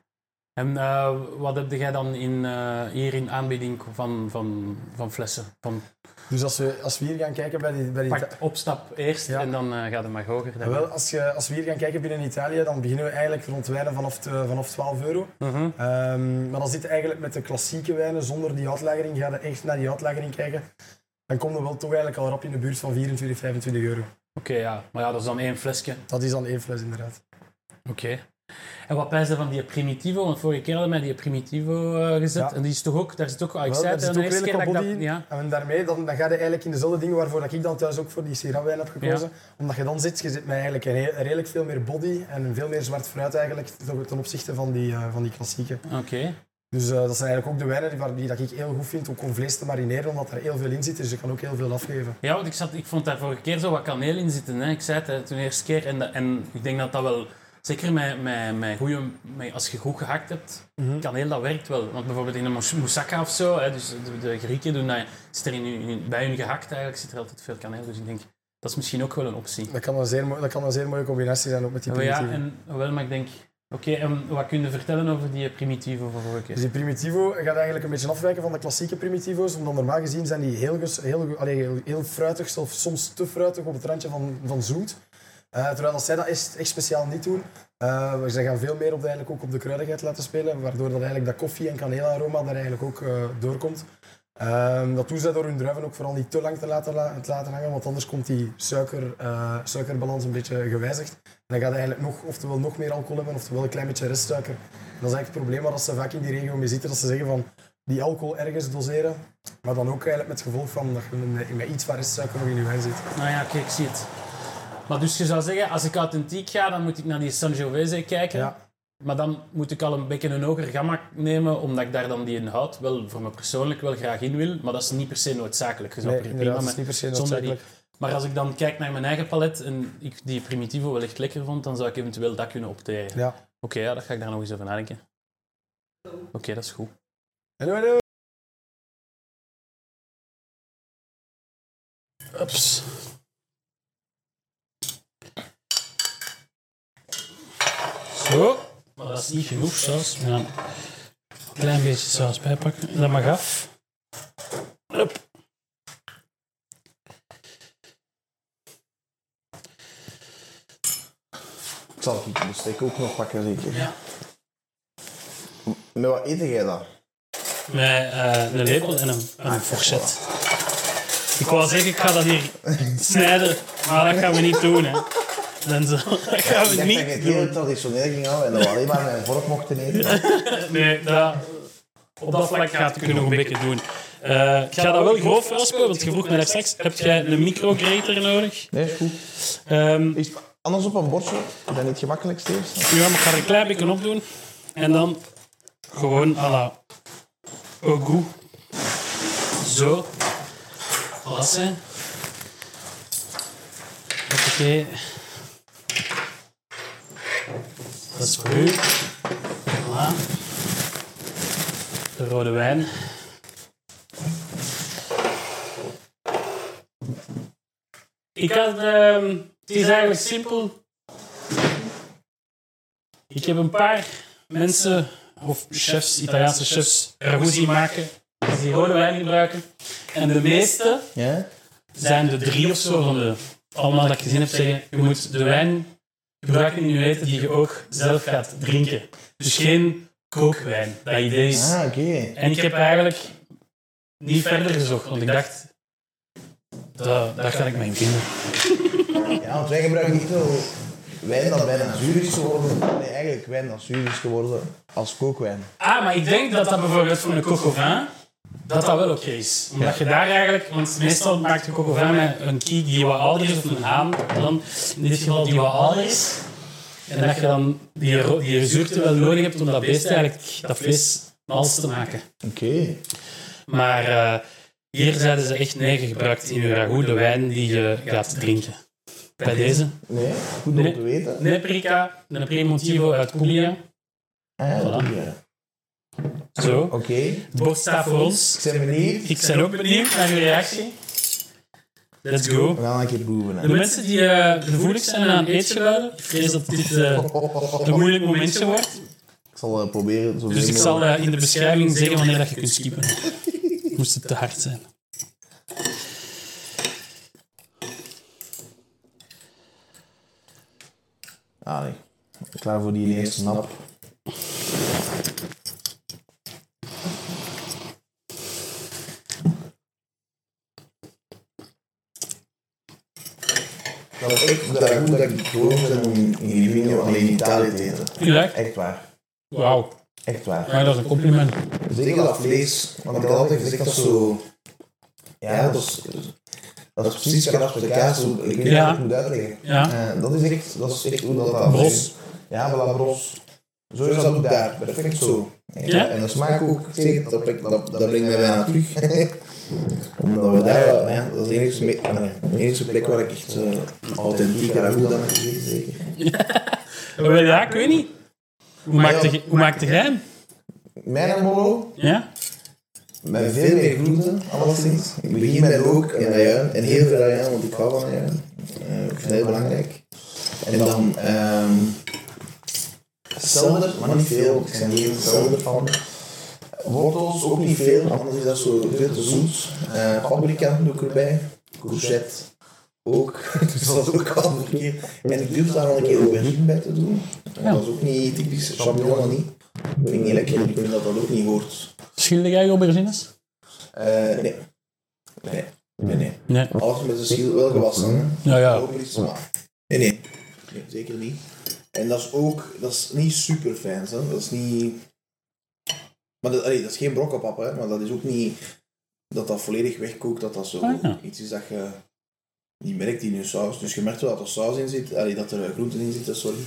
En eh, wat heb jij dan in, eh, hier in aanbieding van, van, van flessen? Van,
Dus als we, als we hier gaan kijken bij die, bij die
opstap eerst
Ja.
en dan eh, gaat het maar hoger.
Wel, als, je, als we hier gaan kijken binnen Italië, dan beginnen we eigenlijk rond wijnen vanaf, de- vanaf 12 euro.
Mhm.
Ehm, maar dan zit eigenlijk met de klassieke wijnen, zonder die uitlagering, ga je echt naar die uitlagering kijken. Dan kom je wel toch eigenlijk al rap in de buurt van 24, 25 euro.
Oké, ja. Maar ja, dat is dan één flesje.
Dat is dan één fles inderdaad.
Oké. En wat je van die Primitivo? Want vorige keer hadden wij die Primitivo eh, gezet.
Ja.
En die is toch ook, daar zit ook, ik
Wel,
zei
daar
het
zit
de
ook
keer dat dat...
body in.
Ja.
En daarmee, dan, dan ga je eigenlijk in dezelfde dingen waarvoor dat ik dan thuis ook voor die Syrah-wijn heb gekozen. Omdat je dan zit, je zit met eigenlijk een redelijk veel meer body en veel meer zwart fruit eigenlijk ten- opzichte van die, eh, van die klassieke.
Oké.
Dus eh, dat zijn eigenlijk ook de wijnen die, waar- die dat ik heel goed vind ook om vlees te marineren, omdat er heel veel in zit. Dus je kan ook heel veel afgeven.
Ja, want ik, zat, ik vond daar vorige keer zo wat kaneel in zitten. Hè. Ik zei het hè, toen eerste keer. En, en ik denk dat dat wel... Zeker met, met, met goeie, met, als je goed gehakt hebt, kaneel dat werkt wel. Want bijvoorbeeld in een mous- moussaka of zo, hè, dus de, de Grieken doen dat, zit er in, in, bij hun gehakt eigenlijk zit er altijd veel kaneel. Dus ik denk, dat is misschien ook wel een optie.
Dat kan een zeer, dat kan een zeer mooie combinatie zijn ook met die
Maar ja, en, wel, maar ik denk... Oké, en wat kun je vertellen over die primitivo van vorige keer?
Dus die primitivo gaat eigenlijk een beetje afwijken van de klassieke primitivo's. Omdat normaal gezien zijn die heel, ges- heel, allee, heel, heel fruitig, of soms te fruitig op het randje van, van zoet. Eh, terwijl dat zij dat echt, speciaal niet doen. Eh, ze gaan veel meer op de, eigenlijk ook op de kruidigheid laten spelen, waardoor dat eigenlijk dat koffie- en kaneelaroma daar eigenlijk ook eh, doorkomt. Ehm, dat doen zij door hun druiven ook vooral niet te lang te laten, la- te laten hangen, want anders komt die suiker, suikerbalans een beetje gewijzigd. En dan gaat eigenlijk nog, oftewel nog meer alcohol hebben, oftewel een klein beetje restsuiker. Dat is eigenlijk het probleem waar ze vaak in die regio mee zitten, dat ze zeggen van die alcohol ergens doseren, maar dan ook eigenlijk met het gevolg van dat je met iets van restsuiker nog in je wijn zit.
Nou ja, kijk, ik zie het. Maar dus je zou zeggen, als ik authentiek ga, dan moet ik naar die Sangiovese kijken.
Ja.
Maar dan moet ik al een beetje een hoger gamma nemen, omdat ik daar dan die inhoud wel voor me persoonlijk wel graag in wil. Maar dat is niet per se noodzakelijk.
Nee,
prima
dat is niet per se
die-
noodzakelijk.
Maar als ik dan kijk naar mijn eigen palet en ik die Primitivo wel echt lekker vond, dan zou ik eventueel dat kunnen opteren.
Ja.
Oké, ja, dat ga ik daar nog eens over nadenken. Oké, dat is goed.
Hallo, hallo.
Ups. Zo. Maar dat is niet genoeg saus. We gaan een klein beetje saus bijpakken. Dat mag af. Hup.
Ik zal het bestek ook nog pakken, zeker.
Ja.
Met wat eet jij dat?
Met eh, een lepel en een, en een fourchette. Ik wou zeggen, ik ga dat hier snijden, maar dat gaan we niet doen. Hè. Dan zo, dat gaan
Ik
we
dacht dat je
niet
het heel traditioneel ging houden en dat we alleen maar met een vork mochten eten.
Nee, dat, op dat vlak gaat het nog een beetje doen. Eh, ik ga dat wel grof raspen, want je vroeg me straks, heb jij een micrograter nodig?
Nee, goed.
Ehm,
anders op een bordje? Is dat niet het gemakkelijkste
ja, maar ik ga er een klein beetje op doen. En dan gewoon à la au goût. Zo. Passen. Hoppakee. Dat is voor u. Voilà. De rode wijn. Ik had... ehm, het is eigenlijk simpel. Ik heb een paar mensen, of chefs, Italiaanse chefs, zien maken die rode wijn gebruiken. En de meeste
Ja?
zijn de drie of zo van de allemaal dat ik gezien heb zeggen, je moet de wijn gebruiken eten die je ook zelf gaat drinken. Dus geen kookwijn. Dat idee is...
Ah, oké.
En ik heb eigenlijk niet verder gezocht, want ik dacht, daar, daar kan ik me in vinden.
Ja, want wij gebruiken niet zo wijn dat bijna zuur is geworden. Nee, eigenlijk wijn dat zuur is geworden als kookwijn.
Ah, maar ik denk dat dat bijvoorbeeld voor een coq dat dat wel oké is. Omdat je daar eigenlijk, want meestal maakt au vin met een kiek die wat ouder is, of een haan, dan in dit geval die wat ouder is. En dat je dan die, die zuurte wel nodig hebt om dat beest eigenlijk, dat vlees, mals te maken.
Oké.
Maar eh, hier zeiden ze echt nee, gebruikt in je ragout de wijn die je gaat drinken. Bij deze.
Nee, goed om te weten.
Neprica, een Premontivo uit Puglia.
Ah, ja,
Voilà.
ja.
Zo.
Oké.
Het bord staat voor ons.
Ik ben benieuwd.
Ik ben ook benieuwd naar uw reactie. Let's go.
We gaan een keer proeven.
De mensen die eh, gevoelig zijn aan eetgeluiden, ik vrees dat dit eh, een moeilijk momentje wordt.
Ik zal eh, proberen zo
Dus ik zal in de beschrijving zeggen wanneer dat je kunt skippen. Moest het te hard zijn.
Ah, nee. Klaar voor die eerste snap. Dat is echt de ragout dat ik gewoon ben om in Livigno alleen Italië te eten.
Gelijk?
Echt waar.
Wauw.
Echt waar.
Maar dat is een compliment.
Zeker dat vlees, want ik had altijd gezegd dat zo... Ja, dat is, dat is precies geen de kaas. Ik weet niet
Ja.
hoe ik moet uitleggen.
Ja.
Eh, dat is echt, dat is echt hoe dat... dat
Bros.
Ja, voilà, bros. Zo is dat ook daar. Perfect zo.
Ja?
En de smaak ook, zeker, dat, brengt- dat, dat brengt mij bijna terug. Omdat we daar, ja, dat is de enige, me- de enige plek waar ik echt uh, authentieke ragout aan heb gegeten, zeker.
Wel, Ja, ik weet niet. Hoe maakte je- hoe maakte jij hem?
Mijn molo,
Ja?
met veel meer groenten, alleszins. Ik begin met rook en ajuin, en heel veel ajuin, want ik hou van ajuin. Eh, ik vind het heel belangrijk. En dan ehm selder, maar niet veel, ik ben geen selder van. Wortels ook niet veel, anders is dat zo veel te zoet. Eh paprika doe ik erbij, courgette ook, dus dat is ook al verkeerd. En ik durf daar wel een keer aubergine bij te doen.
Ja.
Dat is ook niet typisch, champignon niet. Ik vind niet lekker, ik vind dat dat ook niet hoort.
Schilde jij aubergines?
Eh, nee. Nee, nee, nee.
Nee.
Alles met de schil wel gewassen. Hè?
Ja, ja.
Ook niet, maar... Nee, nee, nee. Zeker niet. En dat is ook... Dat is niet super fijn, hè. Dat is niet... Maar dat, allee, dat is geen brokkenpap, hè. Maar dat is ook niet... Dat dat volledig wegkookt, dat dat zo
Ah, ja.
iets is dat je niet merkt in je saus. Dus je merkt wel dat er saus in zit, allee, dat er groenten in zitten, sorry.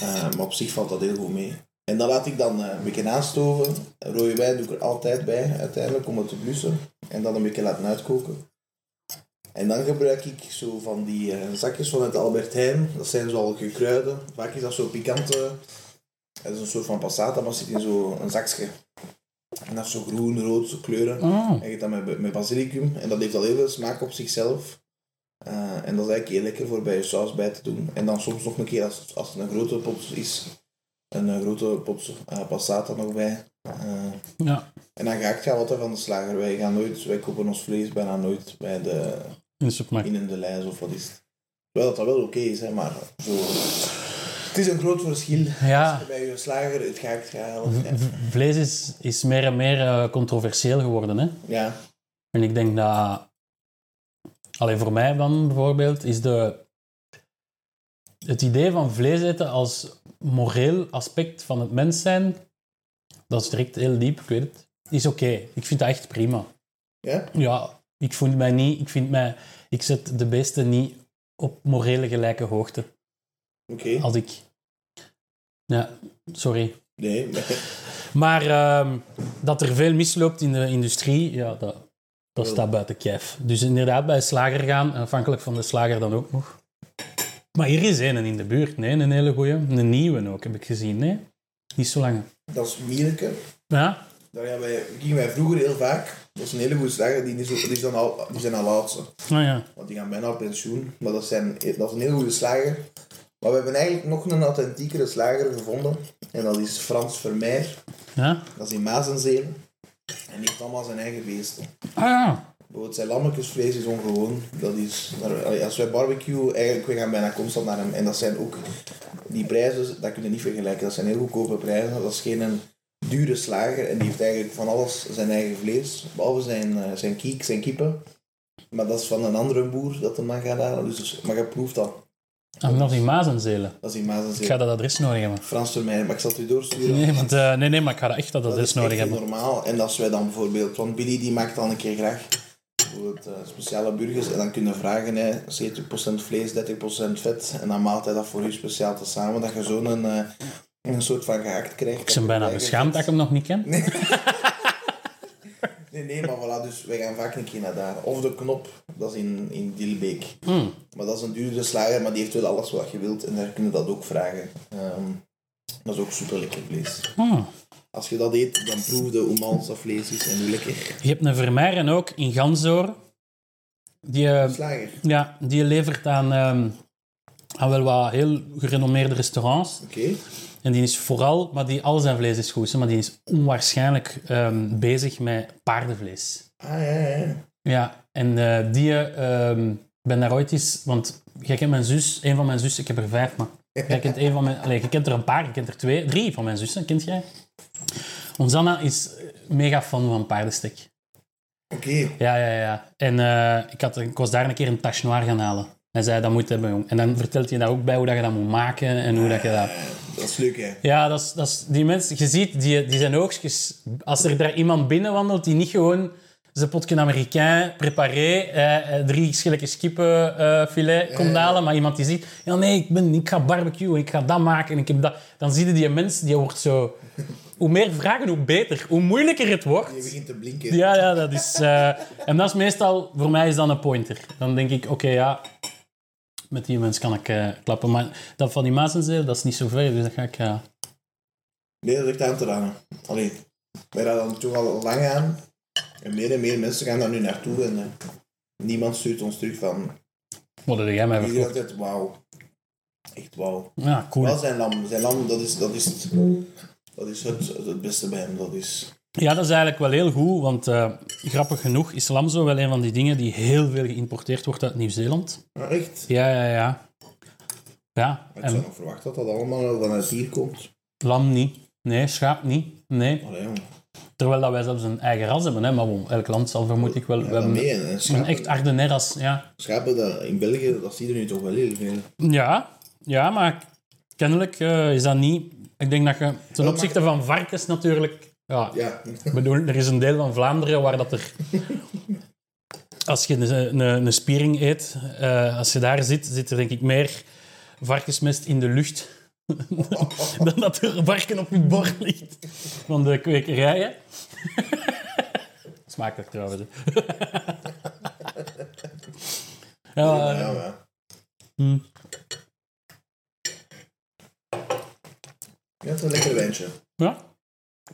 Eh, maar op zich valt dat heel goed mee. En dan laat ik dan eh, een beetje aanstoven. Rode wijn doe ik er altijd bij, uiteindelijk, om het te blussen. En dan een beetje laten uitkoken. En dan gebruik ik zo van die eh, zakjes van het Albert Heijn. Dat zijn zo al gekruiden. Vaak is dat zo pikante. Dat is een soort van passata, maar zit in zo'n zakje. En dat is zo groen, rood, zo kleuren.
Oh.
En je hebt dat met, met basilicum. En dat heeft al heel veel smaak op zichzelf. Eh, en dat is eigenlijk heel lekker voor bij je saus bij te doen. En dan soms nog een keer, als, als het een grote pot is, een eh, grote pot eh, passata nog bij.
Ja,
en dan ga ik altijd van de slager. Wij gaan nooit, wij kopen ons vlees bijna nooit bij de,
in de supermarkt.
in de lijst of wat is het. Wel dat dat wel oké is, hè, maar zo... Het is een groot verschil.
Ja.
Als je bij je slager het gaakt gehaald. Ja.
Vlees is, is meer en meer eh, controversieel geworden. Hè?
ja.
En ik denk dat... Alleen voor mij dan bijvoorbeeld, is de... Het idee van vlees eten als moreel aspect van het mens zijn, dat is direct heel diep, ik weet het, is oké. Ik vind dat echt prima.
Ja?
Ja, ik vind mij niet... Ik, vind mij, ik zet de beesten niet op morele gelijke hoogte.
Oké.
Als ik... Ja, sorry.
Nee, maar...
Maar ehm, dat er veel misloopt in de industrie, ja, dat, dat staat buiten kijf. Dus inderdaad, bij slager gaan, afhankelijk van de slager dan ook nog. Maar hier is een in de buurt, nee, een hele goeie. Een nieuwe ook, heb ik gezien, nee? Niet zo lang.
Dat is Mielke.
Ja?
Daar gaan wij, gingen wij vroeger heel vaak. Dat is een hele goede slager. Die, is die, is dan al, die zijn al oudste.
Nou ja.
Want die gaan bijna op pensioen. Maar dat, zijn, dat is een heel goede slager. Maar we hebben eigenlijk nog een authentiekere slager gevonden. En dat is Frans Vermeer.
Ja?
Dat is in Mazenzeel. En die heeft allemaal zijn eigen beesten.
Ah ja.
Bijvoorbeeld zijn lammetjesvlees is ongewoon. Dat is, als wij barbecue, eigenlijk, we gaan bijna constant naar hem. En dat zijn ook, die prijzen, dat kun je niet vergelijken. Dat zijn heel goedkope prijzen. Dat is geen een dure slager. En die heeft eigenlijk van alles zijn eigen vlees. Behalve zijn, eh, zijn kiek, zijn kippen. Maar dat is van een andere boer dat hem dan gaat halen. Dus, dus- maar je proeft dat.
Ah, nog die Mazenzelen.
Dat is in
Ik ga dat adres nodig hebben.
Frans Vermeer, maar ik zal het u doorsturen.
Nee, want, eh, nee, nee, maar ik ga dat echt dat adres
is
nodig hebben.
normaal. En als wij dan bijvoorbeeld, want Billy die maakt dan een keer graag bijvoorbeeld eh, speciale burgers en dan kunnen vragen, hè, 70% vlees, 30% vet. En dan maalt hij dat voor u speciaal te samen, dat je zo'n eh, een soort van gehakt krijgt.
Ik ben bijna beschaamd dat ik hem nog niet ken.
Nee, nee, maar voilà, dus wij gaan vaak een keer naar daar. Of de knop, dat is in, in Dilbeek.
Hmm.
Maar dat is een duurdere slager, maar die heeft wel alles wat je wilt en daar kun je dat ook vragen. Ehm, dat is ook super lekker vlees.
Hmm.
Als je dat eet, dan proef hoe mals dat vlees is en hoe lekker.
Je hebt een Vermeeren ook in Gansoor. Die, eh,
Slager.
ja, die levert aan, ehm, aan wel wat heel gerenommeerde restaurants.
Oké.
En die is vooral, maar die, al zijn vlees is goed, hè, maar die is onwaarschijnlijk ehm, bezig met paardenvlees.
Ah, ja, ja.
Ja, en eh, die, ik ben daar ooit eens, want jij kent mijn zus, een van mijn zussen, ik heb er vijf, maar jij kent, een van mijn, allez, je kent er een paar, je kent er twee, drie van mijn zussen, kent jij? Ons is mega fan van paardenstek.
Oké.
Ja, ja, ja. En eh, ik, had, ik was daar een keer een tache noir gaan halen. Hij zei, dat moet je hebben, jong. En dan vertelt hij daar ook bij hoe dat je dat moet maken en hoe dat je dat...
Dat is leuk, hè.
Ja, dat is, dat is, die mensen, je ziet, die, die zijn oogstjes... Als er daar iemand binnenwandelt die niet gewoon zijn potje Amerikaan preparé, eh, drie schilletjes kippenfilet eh, komt halen, maar iemand die ziet, ja nee, ik, ben, ik ga barbecuen, ik ga dat maken en ik heb dat... Dan zie je die mens, die wordt zo... Hoe meer vragen, hoe beter. Hoe moeilijker het wordt.
Je begint te blinken.
Ja, ja, dat is... eh, en dat is meestal... Voor mij is dat een pointer. Dan denk ik, oké, ja... Met die mens kan ik eh, klappen. Maar dat van die Mazenzeel, dat is niet zo ver. Dus dat ga ik... eh,
Nee, dat echt aan te raden. Allee, wij raden toch al lang aan. En meer en meer mensen gaan daar nu naartoe. En eh, niemand stuurt ons terug van...
Wat heb jij mij verkocht?
wauw. Echt wauw.
Ja, cool.
Wel zijn lam. Zijn lam, dat is, dat is, het, dat is het, het beste bij hem. Dat is...
Ja, dat is eigenlijk wel heel goed. Want eh, grappig genoeg is lam zo wel een van die dingen die heel veel geïmporteerd wordt uit Nieuw-Zeeland.
Maar echt.
Ja, ja, ja. Ja,
Ik
en
zou nog verwachten dat dat allemaal vanuit hier komt.
lam niet. Nee, schaap niet. Nee.
Allee.
Terwijl dat wij zelfs een eigen ras hebben. Hè. Maar bon, elk land zal vermoed ik wel...
Ja,
we
maar
hebben een echt Ardennes, ja.
schapen dat, in België, dat zie je nu toch wel heel veel.
Ja, ja maar kennelijk eh, is dat niet... Ik denk dat je ten opzichte van varkens natuurlijk... Ja,
Ja.
ik bedoel, er is een deel van Vlaanderen waar dat er... Als je een, een, een spiering eet, eh, als je daar zit, zit er denk ik meer varkensmest in de lucht dan dat er varken op je bord ligt van de kwekerijen. Smakelijk trouwens. ja,
Ja, maar.
hm.
Ja, het is een lekker wijntje.
ja.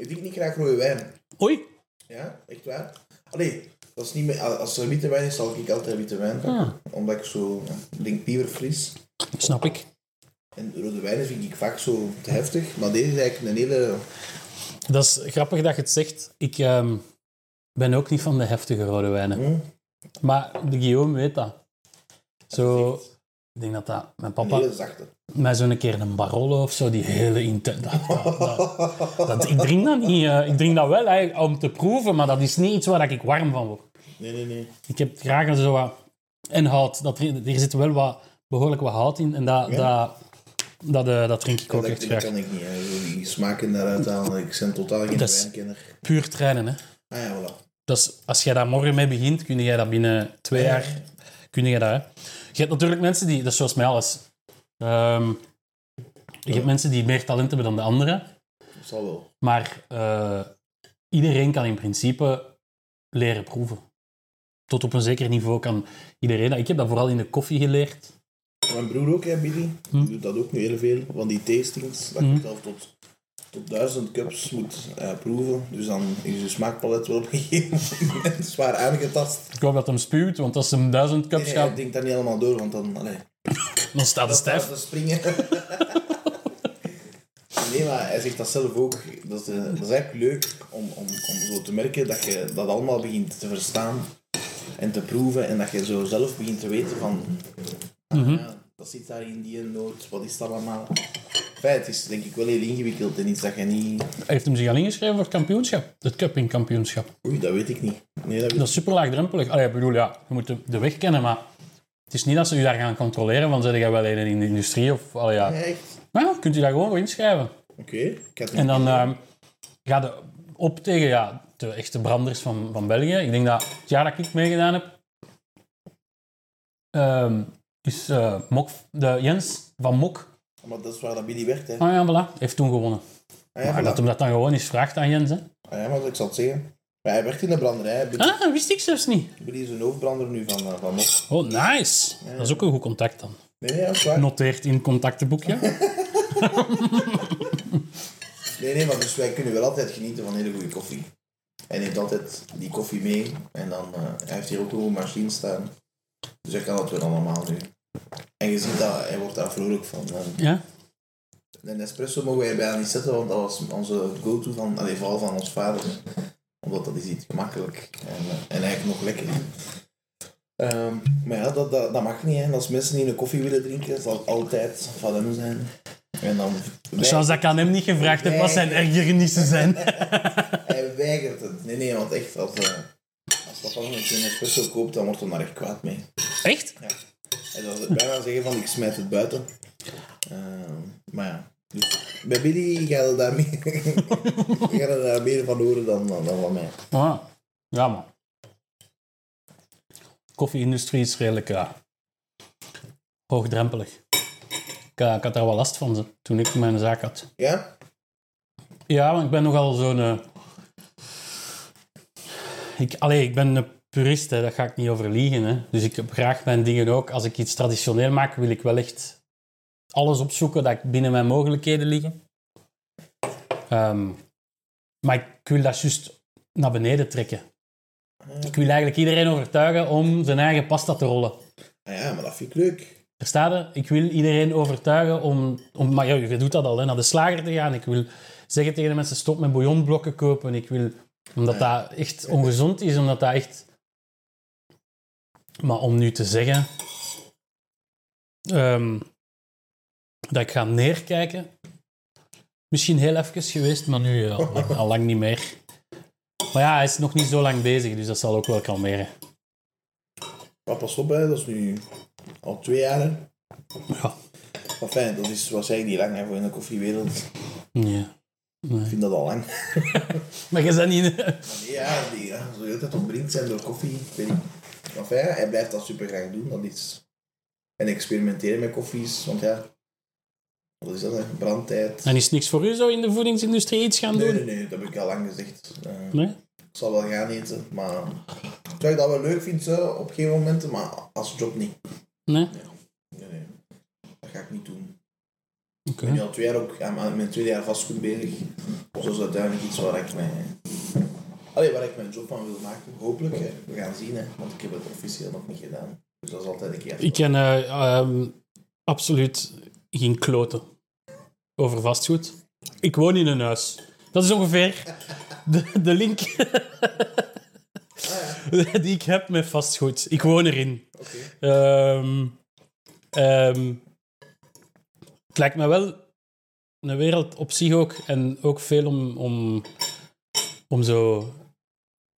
Ik drink niet graag rode wijn.
Oei.
Ja, echt waar. Allee, dat is niet meer, als er witte wijn is, zal ik altijd witte wijn pakken.
Ah.
Omdat ik zo, ik denk pieverfris.
Snap ik.
En rode wijnen vind ik vaak zo te heftig. Maar deze is eigenlijk een hele...
Dat is grappig dat je het zegt. Ik ehm, ben ook niet van de heftige rode wijnen.
hm,
Maar de Guillaume weet dat. Zo, ik denk dat dat... Mijn
een
papa,
zachte.
mij zo'n keer een Barolo of zo, die hele intense... Dat, dat, dat- dat- ik drink dat niet. eh. ik drink dat wel eigenlijk om te proeven, maar dat is niet iets waar ik warm van word.
Nee, nee, nee.
Ik heb graag zo wat... En hout. Dat, er zit wel wat, behoorlijk wat hout in. En dat,
Ja.
dat, dat, eh, dat drink ik ook
dat,
echt
dat
graag.
kan ik niet. hè. Die smaken daaruit halen. Ik ben totaal geen
Dat
wijnkenner.
Puur trainen, hè.
Ah ja, voilà.
Dus als jij daar morgen mee begint, kun jij dat binnen twee jaar... Kun je dat, hè. Je hebt natuurlijk mensen die... Dat is zoals met alles. Ehm, je hebt mensen die meer talent hebben dan de anderen.
Dat zal wel.
Maar eh, iedereen kan in principe leren proeven. Tot op een zeker niveau kan iedereen. Ik heb dat vooral in de koffie geleerd.
Mijn broer ook, hè, Billy.
Hm.
Die doet dat ook nu heel veel. Van die tastings. Dat je zelf tot, tot duizend cups moet eh, proeven. Dus dan is je smaakpalet wel op een gegeven moment zwaar aangetast.
Ik hoop dat hem spuwt, want als hem duizend cups
Nee,
gaat...
ik denk dat niet allemaal door, want dan... Allee,
Dan staat het stijf.
te springen. nee, maar hij zegt dat zelf ook. Dat is, dat is eigenlijk leuk om, om, om zo te merken dat je dat allemaal begint te verstaan en te proeven. En dat je zo zelf begint te weten van... ah, ja, dat zit daar in die noot, wat is dat allemaal? Het is denk ik wel heel ingewikkeld en iets dat je niet...
Hij heeft hem zich al ingeschreven voor het kampioenschap. Het cupping-kampioenschap.
Oei, dat weet ik niet. Nee, dat weet
Dat is super laagdrempelig. Allee, ik bedoel, ja, je moet de, de weg kennen, maar het is niet dat ze u daar gaan controleren, van zit jij wel in de industrie of... Allee, ja.
Echt?
Maar ja, kunt u daar gewoon voor inschrijven.
Oké.
En dan ehm ga je op tegen ja, de echte branders van, van België. Ik denk dat het jaar dat ik meegedaan heb, ehm, is eh, Mok, de Jens van Mok.
Maar dat is waar dat Billy werkt, hè.
Ah ja, voilà, heeft toen gewonnen.
Ah, ja,
Maar
voilà.
dat hem dat dan gewoon eens vraagt aan Jens. Hè.
Ah, ja, maar ik zal het zeggen. Maar hij werkt in de branderij. Billy,
Ah, wist ik zelfs niet.
Billy is een hoofdbrander nu van, eh, van Mok.
Oh, nice. Dat is ook een goed contact dan.
Nee, nee, dat is waar.
Noteert in het contactenboekje.
Nee, nee, maar dus wij kunnen wel altijd genieten van hele goede koffie. Hij neemt altijd die koffie mee. En dan, eh, hij heeft hier ook een machine staan. Dus hij kan dat wel allemaal nu. En je ziet dat, hij wordt daar vrolijk van. En
Ja?
de Nespresso mogen wij bijna niet zetten, want dat was onze go-to van, allee, vooral van ons vader. Omdat dat is iets gemakkelijk en, eh, en eigenlijk nog lekker. Ehm, maar ja, dat, dat, dat mag niet. Hè. Als mensen die een koffie willen drinken, zal het altijd van hem zijn. En dan
Zoals dat ik aan hem niet gevraagd heb wat zijn ergernissen zijn.
Hij weigert het. Nee, nee, want echt, als, uh, als dat van een keer een espresso koopt, dan wordt hij daar echt kwaad mee.
Echt?
Hij zou bijna zeggen van, ik smijt het buiten. Ehm, maar ja, dus bij Billy gaat het daar meer, het daar meer van horen dan, dan, dan van mij.
Ah, ja, man. Koffie-industrie is redelijk ja, hoogdrempelig. Ik, eh, ik had daar wel last van toen ik mijn zaak had.
Ja?
Ja, want ik ben nogal zo'n... ik, allee, ik ben een purist, hè, dat ga ik niet over liegen. Hè. Dus ik heb graag mijn dingen ook. Als ik iets traditioneel maak, wil ik wel echt alles opzoeken dat ik binnen mijn mogelijkheden liggen. Ehm, maar ik wil dat juist naar beneden trekken. Ik wil eigenlijk iedereen overtuigen om zijn eigen pasta te rollen.
Ah ja, maar dat vind ik leuk.
Versta je? Ik wil iedereen overtuigen om... om maar ja, je doet dat al, hè, naar de slager te gaan. Ik wil zeggen tegen de mensen, stop met bouillonblokken kopen. Ik wil... Omdat dat echt ongezond is, omdat dat echt... Maar om nu te zeggen... ehm, dat ik ga neerkijken... Misschien heel even geweest, maar nu al, lang- al lang niet meer. Maar ja, hij is nog niet zo lang bezig, dus dat zal ook wel kalmeren.
Maar pas op, hè, dat is nu al twee jaar. Hè.
Ja.
Maar fijn, dat is waarschijnlijk niet lang hè, voor in de koffiewereld.
Nee.
Ik vind dat al lang.
Maar je bent niet...
Nee, ja, die ja, zo de hele tijd omringd zijn door koffie. Ik weet niet. Maar hij blijft dat super graag doen. Dat is... En experimenteren met koffies, want ja, wat is dat, hè? brandtijd.
En is niks voor u zo in de voedingsindustrie iets gaan
Nee,
doen?
nee, nee, dat heb ik al lang gezegd. Eh,
Nee?
Ik zal wel gaan eten, maar terwijl ik dat wel leuk vind zo, op geen momenten, maar als job niet.
Nee?
Nee, nee, dat ga ik niet doen.
Oké.
Ik ben nu al twee jaar ook aan aan mijn tweede jaar vastgoed bezig. Dus dat is uiteindelijk iets waar ik mij... Allee, waar ik mijn job van wil maken. Hopelijk, hè. we gaan zien, hè. want ik heb het officieel nog niet gedaan. Dus dat is altijd een keer.
Ik ken eh, ehm, absoluut geen kloten over vastgoed. Ik woon in een huis. Dat is ongeveer de, de link die ik heb met vastgoed. Ik woon erin.
Oké.
Ehm, ehm, lijkt me wel een wereld op zich ook. En ook veel om, om, om zo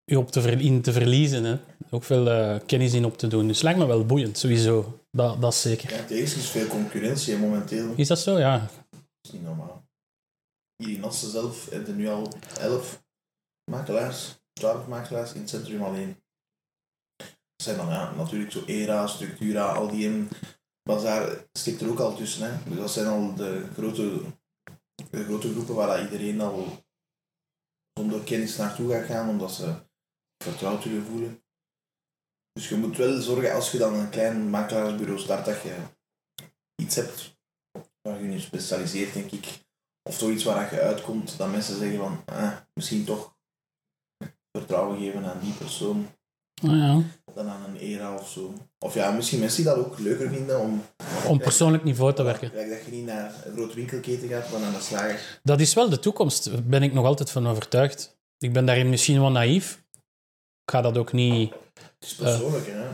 je op te ver, in te verliezen. Hè. Ook veel eh, kennis in op te doen. Dus het lijkt me wel boeiend, sowieso. Dat, dat is zeker.
Ja, er is dus veel concurrentie momenteel. Dat
Is dat zo? Ja.
is niet normaal. Hier in Assen zelf hebben nu al 11 makelaars, 12 makelaars in het centrum alleen. Dat zijn dan ja, natuurlijk zo ERA, Structura, al die in Bazaar stikt er ook al tussen. Hè. Dus dat zijn al de grote, de grote groepen waar iedereen al zonder kennis naartoe gaat gaan, omdat ze vertrouwd willen voelen. Dus je moet wel zorgen als je dan een klein makelaarsbureau start dat je iets hebt waar je je specialiseert, denk ik. Of toch iets waar je uitkomt, dat mensen zeggen van, ah, misschien toch vertrouwen geven aan die persoon.
Ah, ja.
dan aan een era of zo. Of ja, misschien mensen die dat ook leuker vinden om...
Om persoonlijk niveau te werken.
Kijk, dat je niet naar een grote winkelketen gaat, maar naar een slager.
Dat is wel de toekomst, daar ben ik nog altijd van overtuigd. Ik ben daarin misschien wel naïef. Ik ga dat ook niet,
Het is persoonlijk, hè.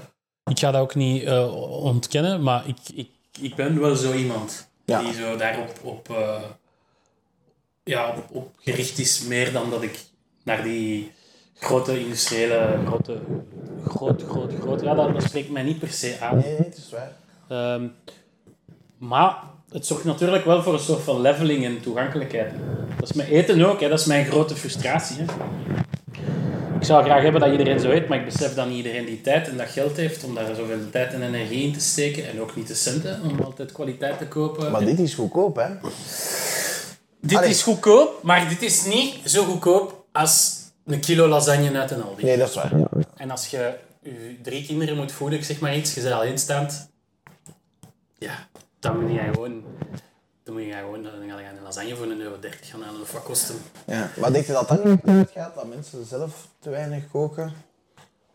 ik ga dat ook niet eh, ontkennen, maar ik, ik, ik ben wel zo iemand
Ja.
die zo daarop op, eh, ja, op, op gericht is, meer dan dat ik naar die grote industriële, grote, groot, groot, groot, ja, dat, dat spreekt mij niet per se aan.
Nee, nee, het is waar.
Ehm, maar het zorgt natuurlijk wel voor een soort van leveling en toegankelijkheid. Dat is met eten ook, hè. dat is mijn grote frustratie. Hè. Ik zou graag hebben dat iedereen zo eet, maar ik besef dat niet iedereen die tijd en dat geld heeft om daar zoveel tijd en energie in te steken. En ook niet de centen om altijd kwaliteit te kopen.
Maar dit is goedkoop, hè.
dit
Allee.
is goedkoop, maar dit is niet zo goedkoop als een kilo lasagne uit een Aldi.
Nee, dat is waar.
En als je je drie kinderen moet voeden, ik zeg maar iets, je bent alleenstaand, ja, dan moet je gewoon, dan moet je gewoon, dan ga je een lasagne voor een euro 30 gaan halen, of wat kost hem?
Ja. Maar denk je dat dat niet uitgaat, dat mensen zelf te weinig koken?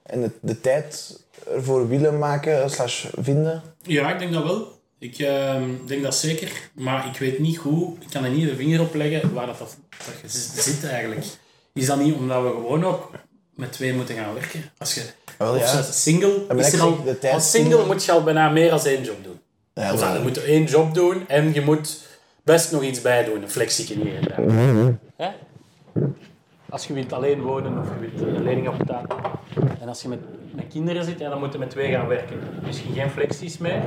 En de, de tijd ervoor willen maken, slash vinden?
Ja, ik denk dat wel. Ik ehm, denk dat zeker, maar ik weet niet hoe, ik kan er niet de vinger op leggen waar dat, dat, zit eigenlijk. Is dat niet omdat we gewoon ook met twee moeten gaan werken? Als je,
Wel,
of
ja.
als single, is er al,
de tijd
als single moet je al bijna meer dan één job doen.
Ja, wel.
je moet één job doen en je moet best nog iets bij doen. Een flexie hier en daar. Hè? Als je wilt alleen wonen of je wilt een lening opbetalen. En als je met, met kinderen zit, ja, dan moet je met twee gaan werken. Misschien geen flexies meer,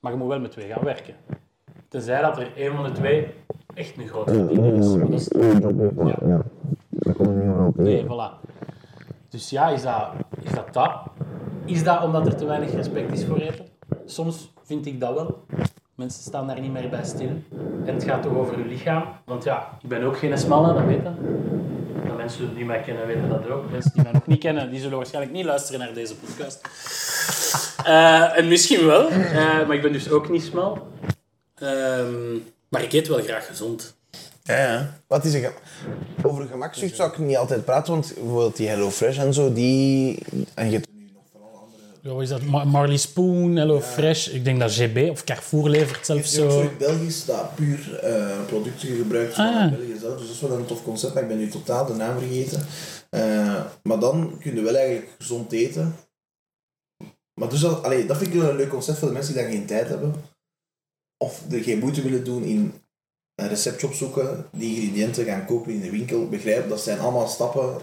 maar je moet wel met twee gaan werken. Tenzij dat er een van de twee echt een grote verdiener is. Dat is ja. Nee, voilà. Dus ja, is dat, is dat dat? Is dat omdat er te weinig respect is voor eten? Soms vind ik dat wel. Mensen staan daar niet meer bij stil. En het gaat toch over hun lichaam. Want ja, ik ben ook geen smalle, dat weten. De mensen die mij kennen weten dat ook. Mensen die mij nog niet kennen, die zullen waarschijnlijk niet luisteren naar deze podcast. Eh, en misschien wel, eh, maar ik ben dus ook niet smal. Ehm, maar ik eet wel graag gezond.
Ja, ja. Wat is er ge- Over gemakzucht zou ik niet altijd praten, want bijvoorbeeld die HelloFresh en zo, die... En je hebt nu nog vooral andere...
Ja, wat is dat? Ma- Marley Spoon, Hello Fresh. Ik denk dat GB of Carrefour levert zelfs
ook
zo.
zoiets Belgisch dat puur eh, producten gebruikt van
Ah.
België zelf. Dus dat is wel een tof concept, maar ik ben nu totaal de naam vergeten. Eh, maar dan kun je wel eigenlijk gezond eten. Maar dus dat, allee, dat vind ik wel een leuk concept voor de mensen die daar geen tijd hebben. Of er geen moeite willen doen in een receptje opzoeken, die ingrediënten gaan kopen in de winkel. Begrijp, dat zijn allemaal stappen,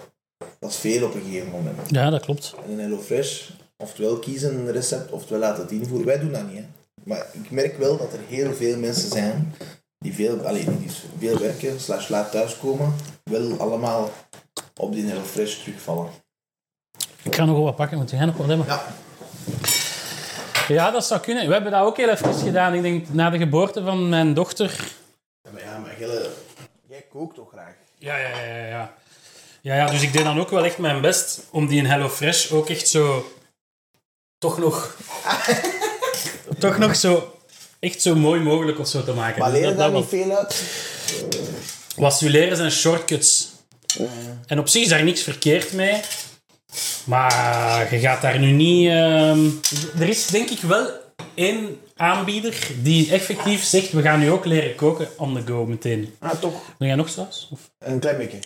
dat is veel op een gegeven moment.
Ja, dat klopt.
En in HelloFresh, oftewel kiezen een recept, oftewel laten het invoeren. Wij doen dat niet, hè. Maar ik merk wel dat er heel veel mensen zijn die veel, allee, die dus veel werken, slash laat thuiskomen, wel allemaal op die HelloFresh terugvallen.
Ik ga nog wat pakken, want jij nog wat hebben.
Ja.
Ja, dat zou kunnen. We hebben dat ook heel even gedaan. Ik denk na de geboorte van mijn dochter.
Jij kookt toch graag?
Ja, ja, ja, ja, ja. Ja, dus ik deed dan ook wel echt mijn best om die in HelloFresh ook echt zo... Toch nog... toch nog zo... Echt zo mooi mogelijk of zo te maken.
Maar
Dus dat-
daar niet veel uit?
Wat ze leren zijn shortcuts. En op zich is daar niks verkeerd mee. Maar je gaat daar nu niet... ehm, Er is denk ik wel één aanbieder die effectief zegt... We gaan nu ook leren koken on the go meteen.
Ah, toch?
Wil jij nog saus? Of?
Een klein beetje.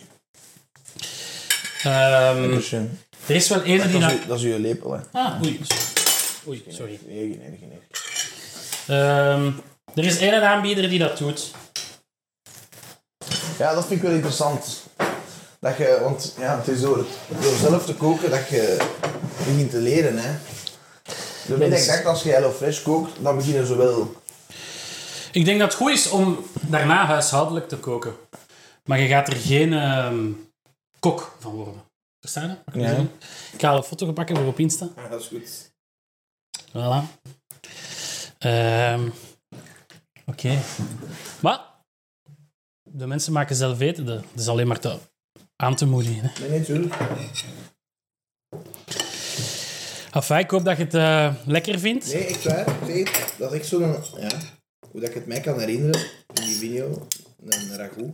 Eh,
er is wel één die...
dat,
na-
is, uw- dat is uw lepel, hè.
Ah, oei. Oei, sorry.
Nee, nee, nee, nee.
Ehm, er is één aanbieder die dat doet.
Ja, dat vind ik wel interessant. Dat je, want ja, het is door, door zelf te koken dat je begint te leren. Hè. Dat ik dacht, als je HelloFresh kookt, dan beginnen ze wel...
Ik denk dat het goed is om daarna huishoudelijk te koken. Maar je gaat er geen ehm, kok van worden. Verstaan je?
Ja.
Ik ga een foto pakken voor op Insta.
Ja, dat is goed.
Voilà. Ehm, Oké. Maar de mensen maken zelf eten. Dat dat is alleen maar te, aan te moedigen. Hè.
Nee, nee, tuurlijk.
Enfin, ik hoop dat je het eh, lekker vindt.
Nee, echt waar. Zeg, dat echt zo'n... Ja, hoe dat ik het mij kan herinneren, in die video, een ragout.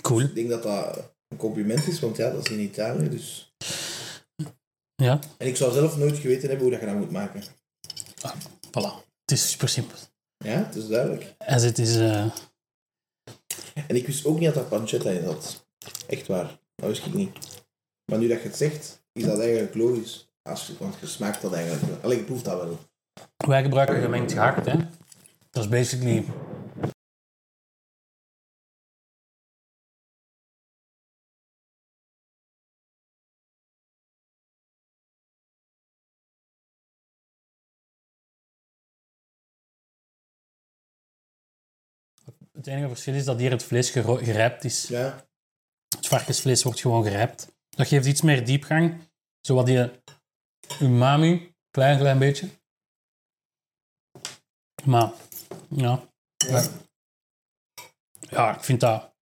Cool.
Ik denk dat dat een compliment is, want ja, dat is in Italië, dus...
Ja,
En ik zou zelf nooit geweten hebben hoe dat je dat moet maken.
voilà. Het is super simpel.
Ja, het is duidelijk.
En het is... eh,
En ik wist ook niet dat dat pancetta in zat. Echt waar. Dat wist ik niet. Maar nu dat je het zegt, is dat eigenlijk logisch. Als je, want je smaakt dat eigenlijk wel. Allee, ik proef dat wel.
wij gebruiken gemengd gehakt, hè. Dat is basically... Het enige verschil is dat hier het vlees gerijpt is.
Ja.
Het varkensvlees wordt gewoon gerijpt. Dat geeft iets meer diepgang. Zo wat die umami, klein, klein beetje. Maar, ja.
Ja.
Ja, ik vind dat...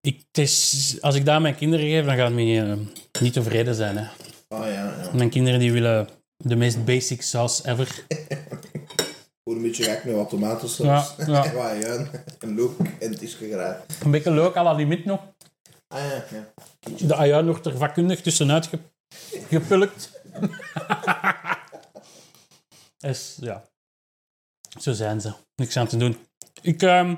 Ik, is, als ik dat aan mijn kinderen geef, dan gaan die eh, niet tevreden zijn. Hè.
Ah ja, ja.
Mijn kinderen die willen de meest basic saus ever.
Gewoon een beetje gek met wat tomatensaus.
Ja, ja.
En look. En het is gegraat.
Een beetje leuk à la limit nog.
Ah ja, ja.
De ajuin wordt er vakkundig tussenuit ge- gepulkt. dus ja, zo zijn ze. Niks aan te doen. Ik ehm,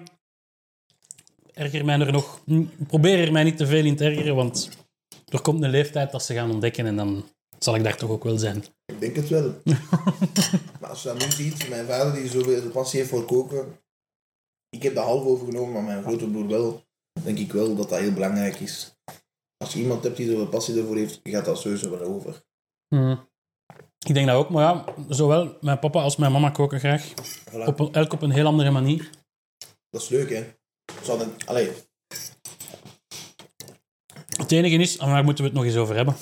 erger mij er nog. ik Probeer er mij niet te veel in te ergeren, want er komt een leeftijd dat ze gaan ontdekken en dan zal ik daar toch ook wel zijn.
Ik denk het wel. maar als je dat nu ziet, mijn vader die zoveel passie heeft voor koken. Ik heb dat half overgenomen, maar mijn grote broer wel. Denk ik wel dat dat heel belangrijk is. Als je iemand hebt die zoveel passie ervoor heeft, gaat dat sowieso wel over.
Ik denk dat ook, maar ja, zowel mijn papa als mijn mama koken graag.
Voilà.
Op een, elk op een heel andere manier.
Dat is leuk, hè? Zou dan, allee,
Het enige is, en daar moeten we het nog eens over hebben.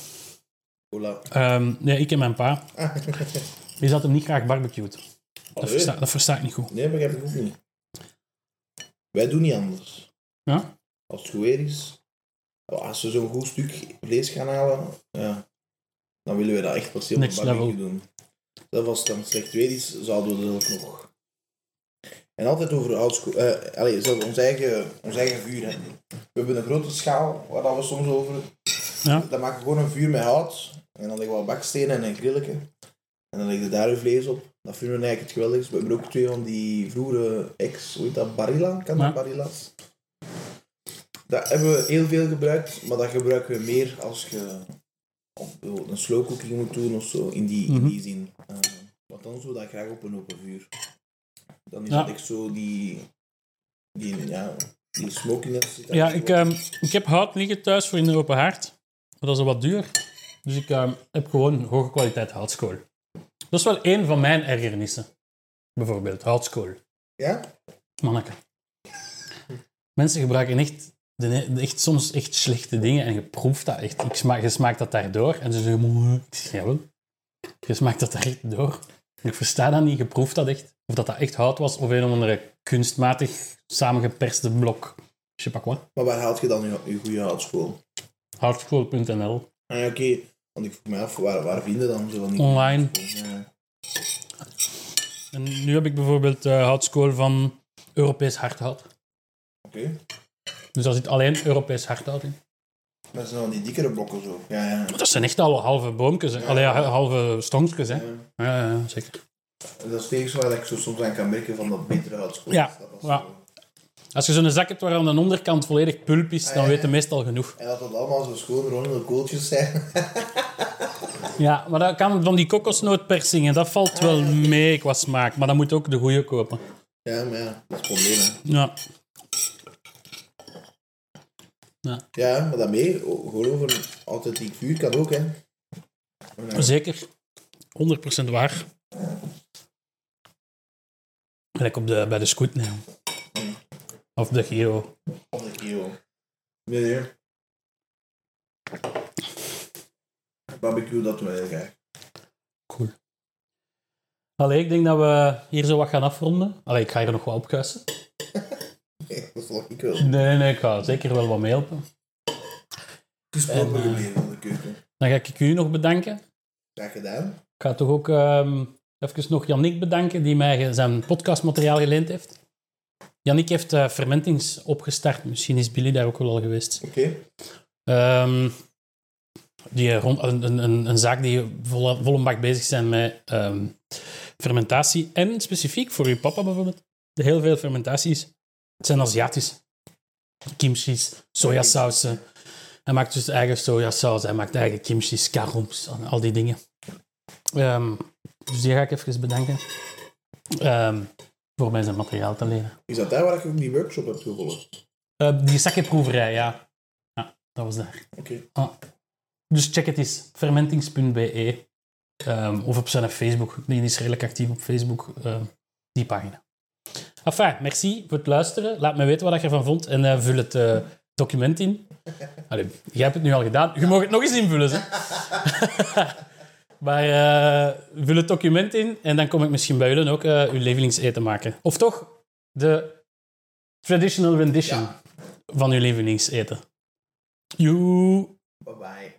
Ehm, nee, ik en mijn pa. Die zat hem niet graag barbecued. Dat versta, dat versta ik niet goed.
Nee, begrijp ik ook niet. Wij doen niet anders.
Ja?
Als het goed weer is, als we zo'n goed stuk vlees gaan halen, ja, dan willen we dat echt pas op barbecue doen. Zelfs als het dan slecht weer is, zouden we dat ook nog. En altijd over eh zelfs ons eigen, ons eigen vuur. Hè. We hebben een grote schaal waar dat we soms over.
Ja.
Dan maken we gewoon een vuur met hout. En dan leggen we wat bakstenen en een grilletje. En dan leg je daar je vlees op. Dat vinden we eigenlijk het geweldigste. We hebben ook twee van die vroegere ex, hoe heet dat, Barilla? Kan dat
Ja.
Barillas? Dat hebben we heel veel gebruikt, maar dat gebruiken we meer als je een slow cooking moet doen of zo, in die,
Mhm.
in die zin. Eh, want dan doe dat graag op een open vuur. Dan is
Ja.
dat echt zo die, die, ja, die smokiness.
Ja,
zo.
ik, ehm, ik heb hout liggen thuis voor in de open haard. Maar dat is wat duur. Dus ik ehm, heb gewoon hoge kwaliteit houtskool. Dat is wel één van mijn ergernissen. Bijvoorbeeld, houtskool.
Ja?
Manneke. Mensen gebruiken echt, de, echt soms echt slechte dingen en je proeft dat echt. Ik smaak, je smaakt dat daardoor en ze zeggen, "Moe." ik zeg, jawel. Je smaakt dat daar echt door. Ik versta dat niet, je proeft dat echt. Of dat dat echt hout was of een of andere kunstmatig samengeperste blok. Je sais pas quoi.
Maar waar haalt je dan je, je goede houtskool?
Houtskool.nl.
Ah, oké. Want ik vroeg me af, waar, waar vinden dan zo van.
Online.
Ja.
En nu heb ik bijvoorbeeld eh, houtskool van Europees hardhout.
Oké.
Dus daar zit alleen Europees hardhout in.
Dat zijn dan die dikkere blokken zo. Ja, ja.
Dat zijn echt al halve boomjes. Hè. Allee, ja, halve stonkjes. Hè.
Ja.
Ja, ja, zeker.
Dat is tegen waar ik zo soms aan kan merken van dat betere houtskool.
Ja, ja. Als je zo'n zak hebt waar aan de onderkant volledig pulp is, dan
ja,
weet je
ja.
meestal genoeg.
En dat het allemaal zo schoon rondende kooltjes zijn.
Ja, maar dat kan van die kokosnootpersingen, dat valt wel mee qua smaak. Maar dan moet je ook de goede kopen.
ja, maar ja, dat is het probleem. Hè.
Ja.
Ja, maar daarmee, gewoon over authentiek vuur kan ook, hè. Ja.
Zeker. 100% waar. Gelijk op de, bij de scoot, nee. Of de Giro.
Of de kilo. Nee, nee. Barbecue, dat doen we heel graag.
Cool. Allee, ik denk dat we hier zo wat gaan afronden. Allee, ik ga hier nog wat opkuisen.
Nee, dat zal ik wel.
Nee, nee, ik ga zeker wel wat meehelpen.
Het is proper
En, eh,
gebleven van de keuken.
Dan ga ik u nog bedanken.
Graag gedaan.
Ik ga toch ook ehm even nog Yannick bedanken, die mij zijn podcastmateriaal geleend heeft. Yannick heeft eh, Fermentings opgestart. Misschien is Billy daar ook wel al geweest.
Oké.
Ehm, die rond, een, een- een, een zaak die vol, vol een bak bezig zijn met ehm, fermentatie. En specifiek voor uw papa bijvoorbeeld, de heel veel fermentaties het zijn Aziatisch. Kimchi's, sojasausen. Hij maakt dus eigen sojasaus, hij maakt eigen kimchi's, karums, al die dingen. Ehm, dus die ga ik even bedanken ehm, voor mij zijn materiaal te lenen.
Is dat daar waar je ook die workshop hebt gevolgd?
Eh, die zakkenproeverij, ja. Ja, dat was daar.
Oké.
Ah. Dus check het eens, fermentings.be. Ehm, of op zijn Facebook. Die is redelijk actief op Facebook, die pagina. Enfin, merci voor het luisteren. Laat me weten wat je ervan vond en eh, vul het eh, document in. Allee, jij hebt het nu al gedaan. Je mag het nog eens invullen. Hè. maar eh, vul het document in en dan kom ik misschien bij jullie ook uw lievelingseten maken. Of toch de traditional rendition
Ja.
van uw lievelingseten. Joe.
Bye bye.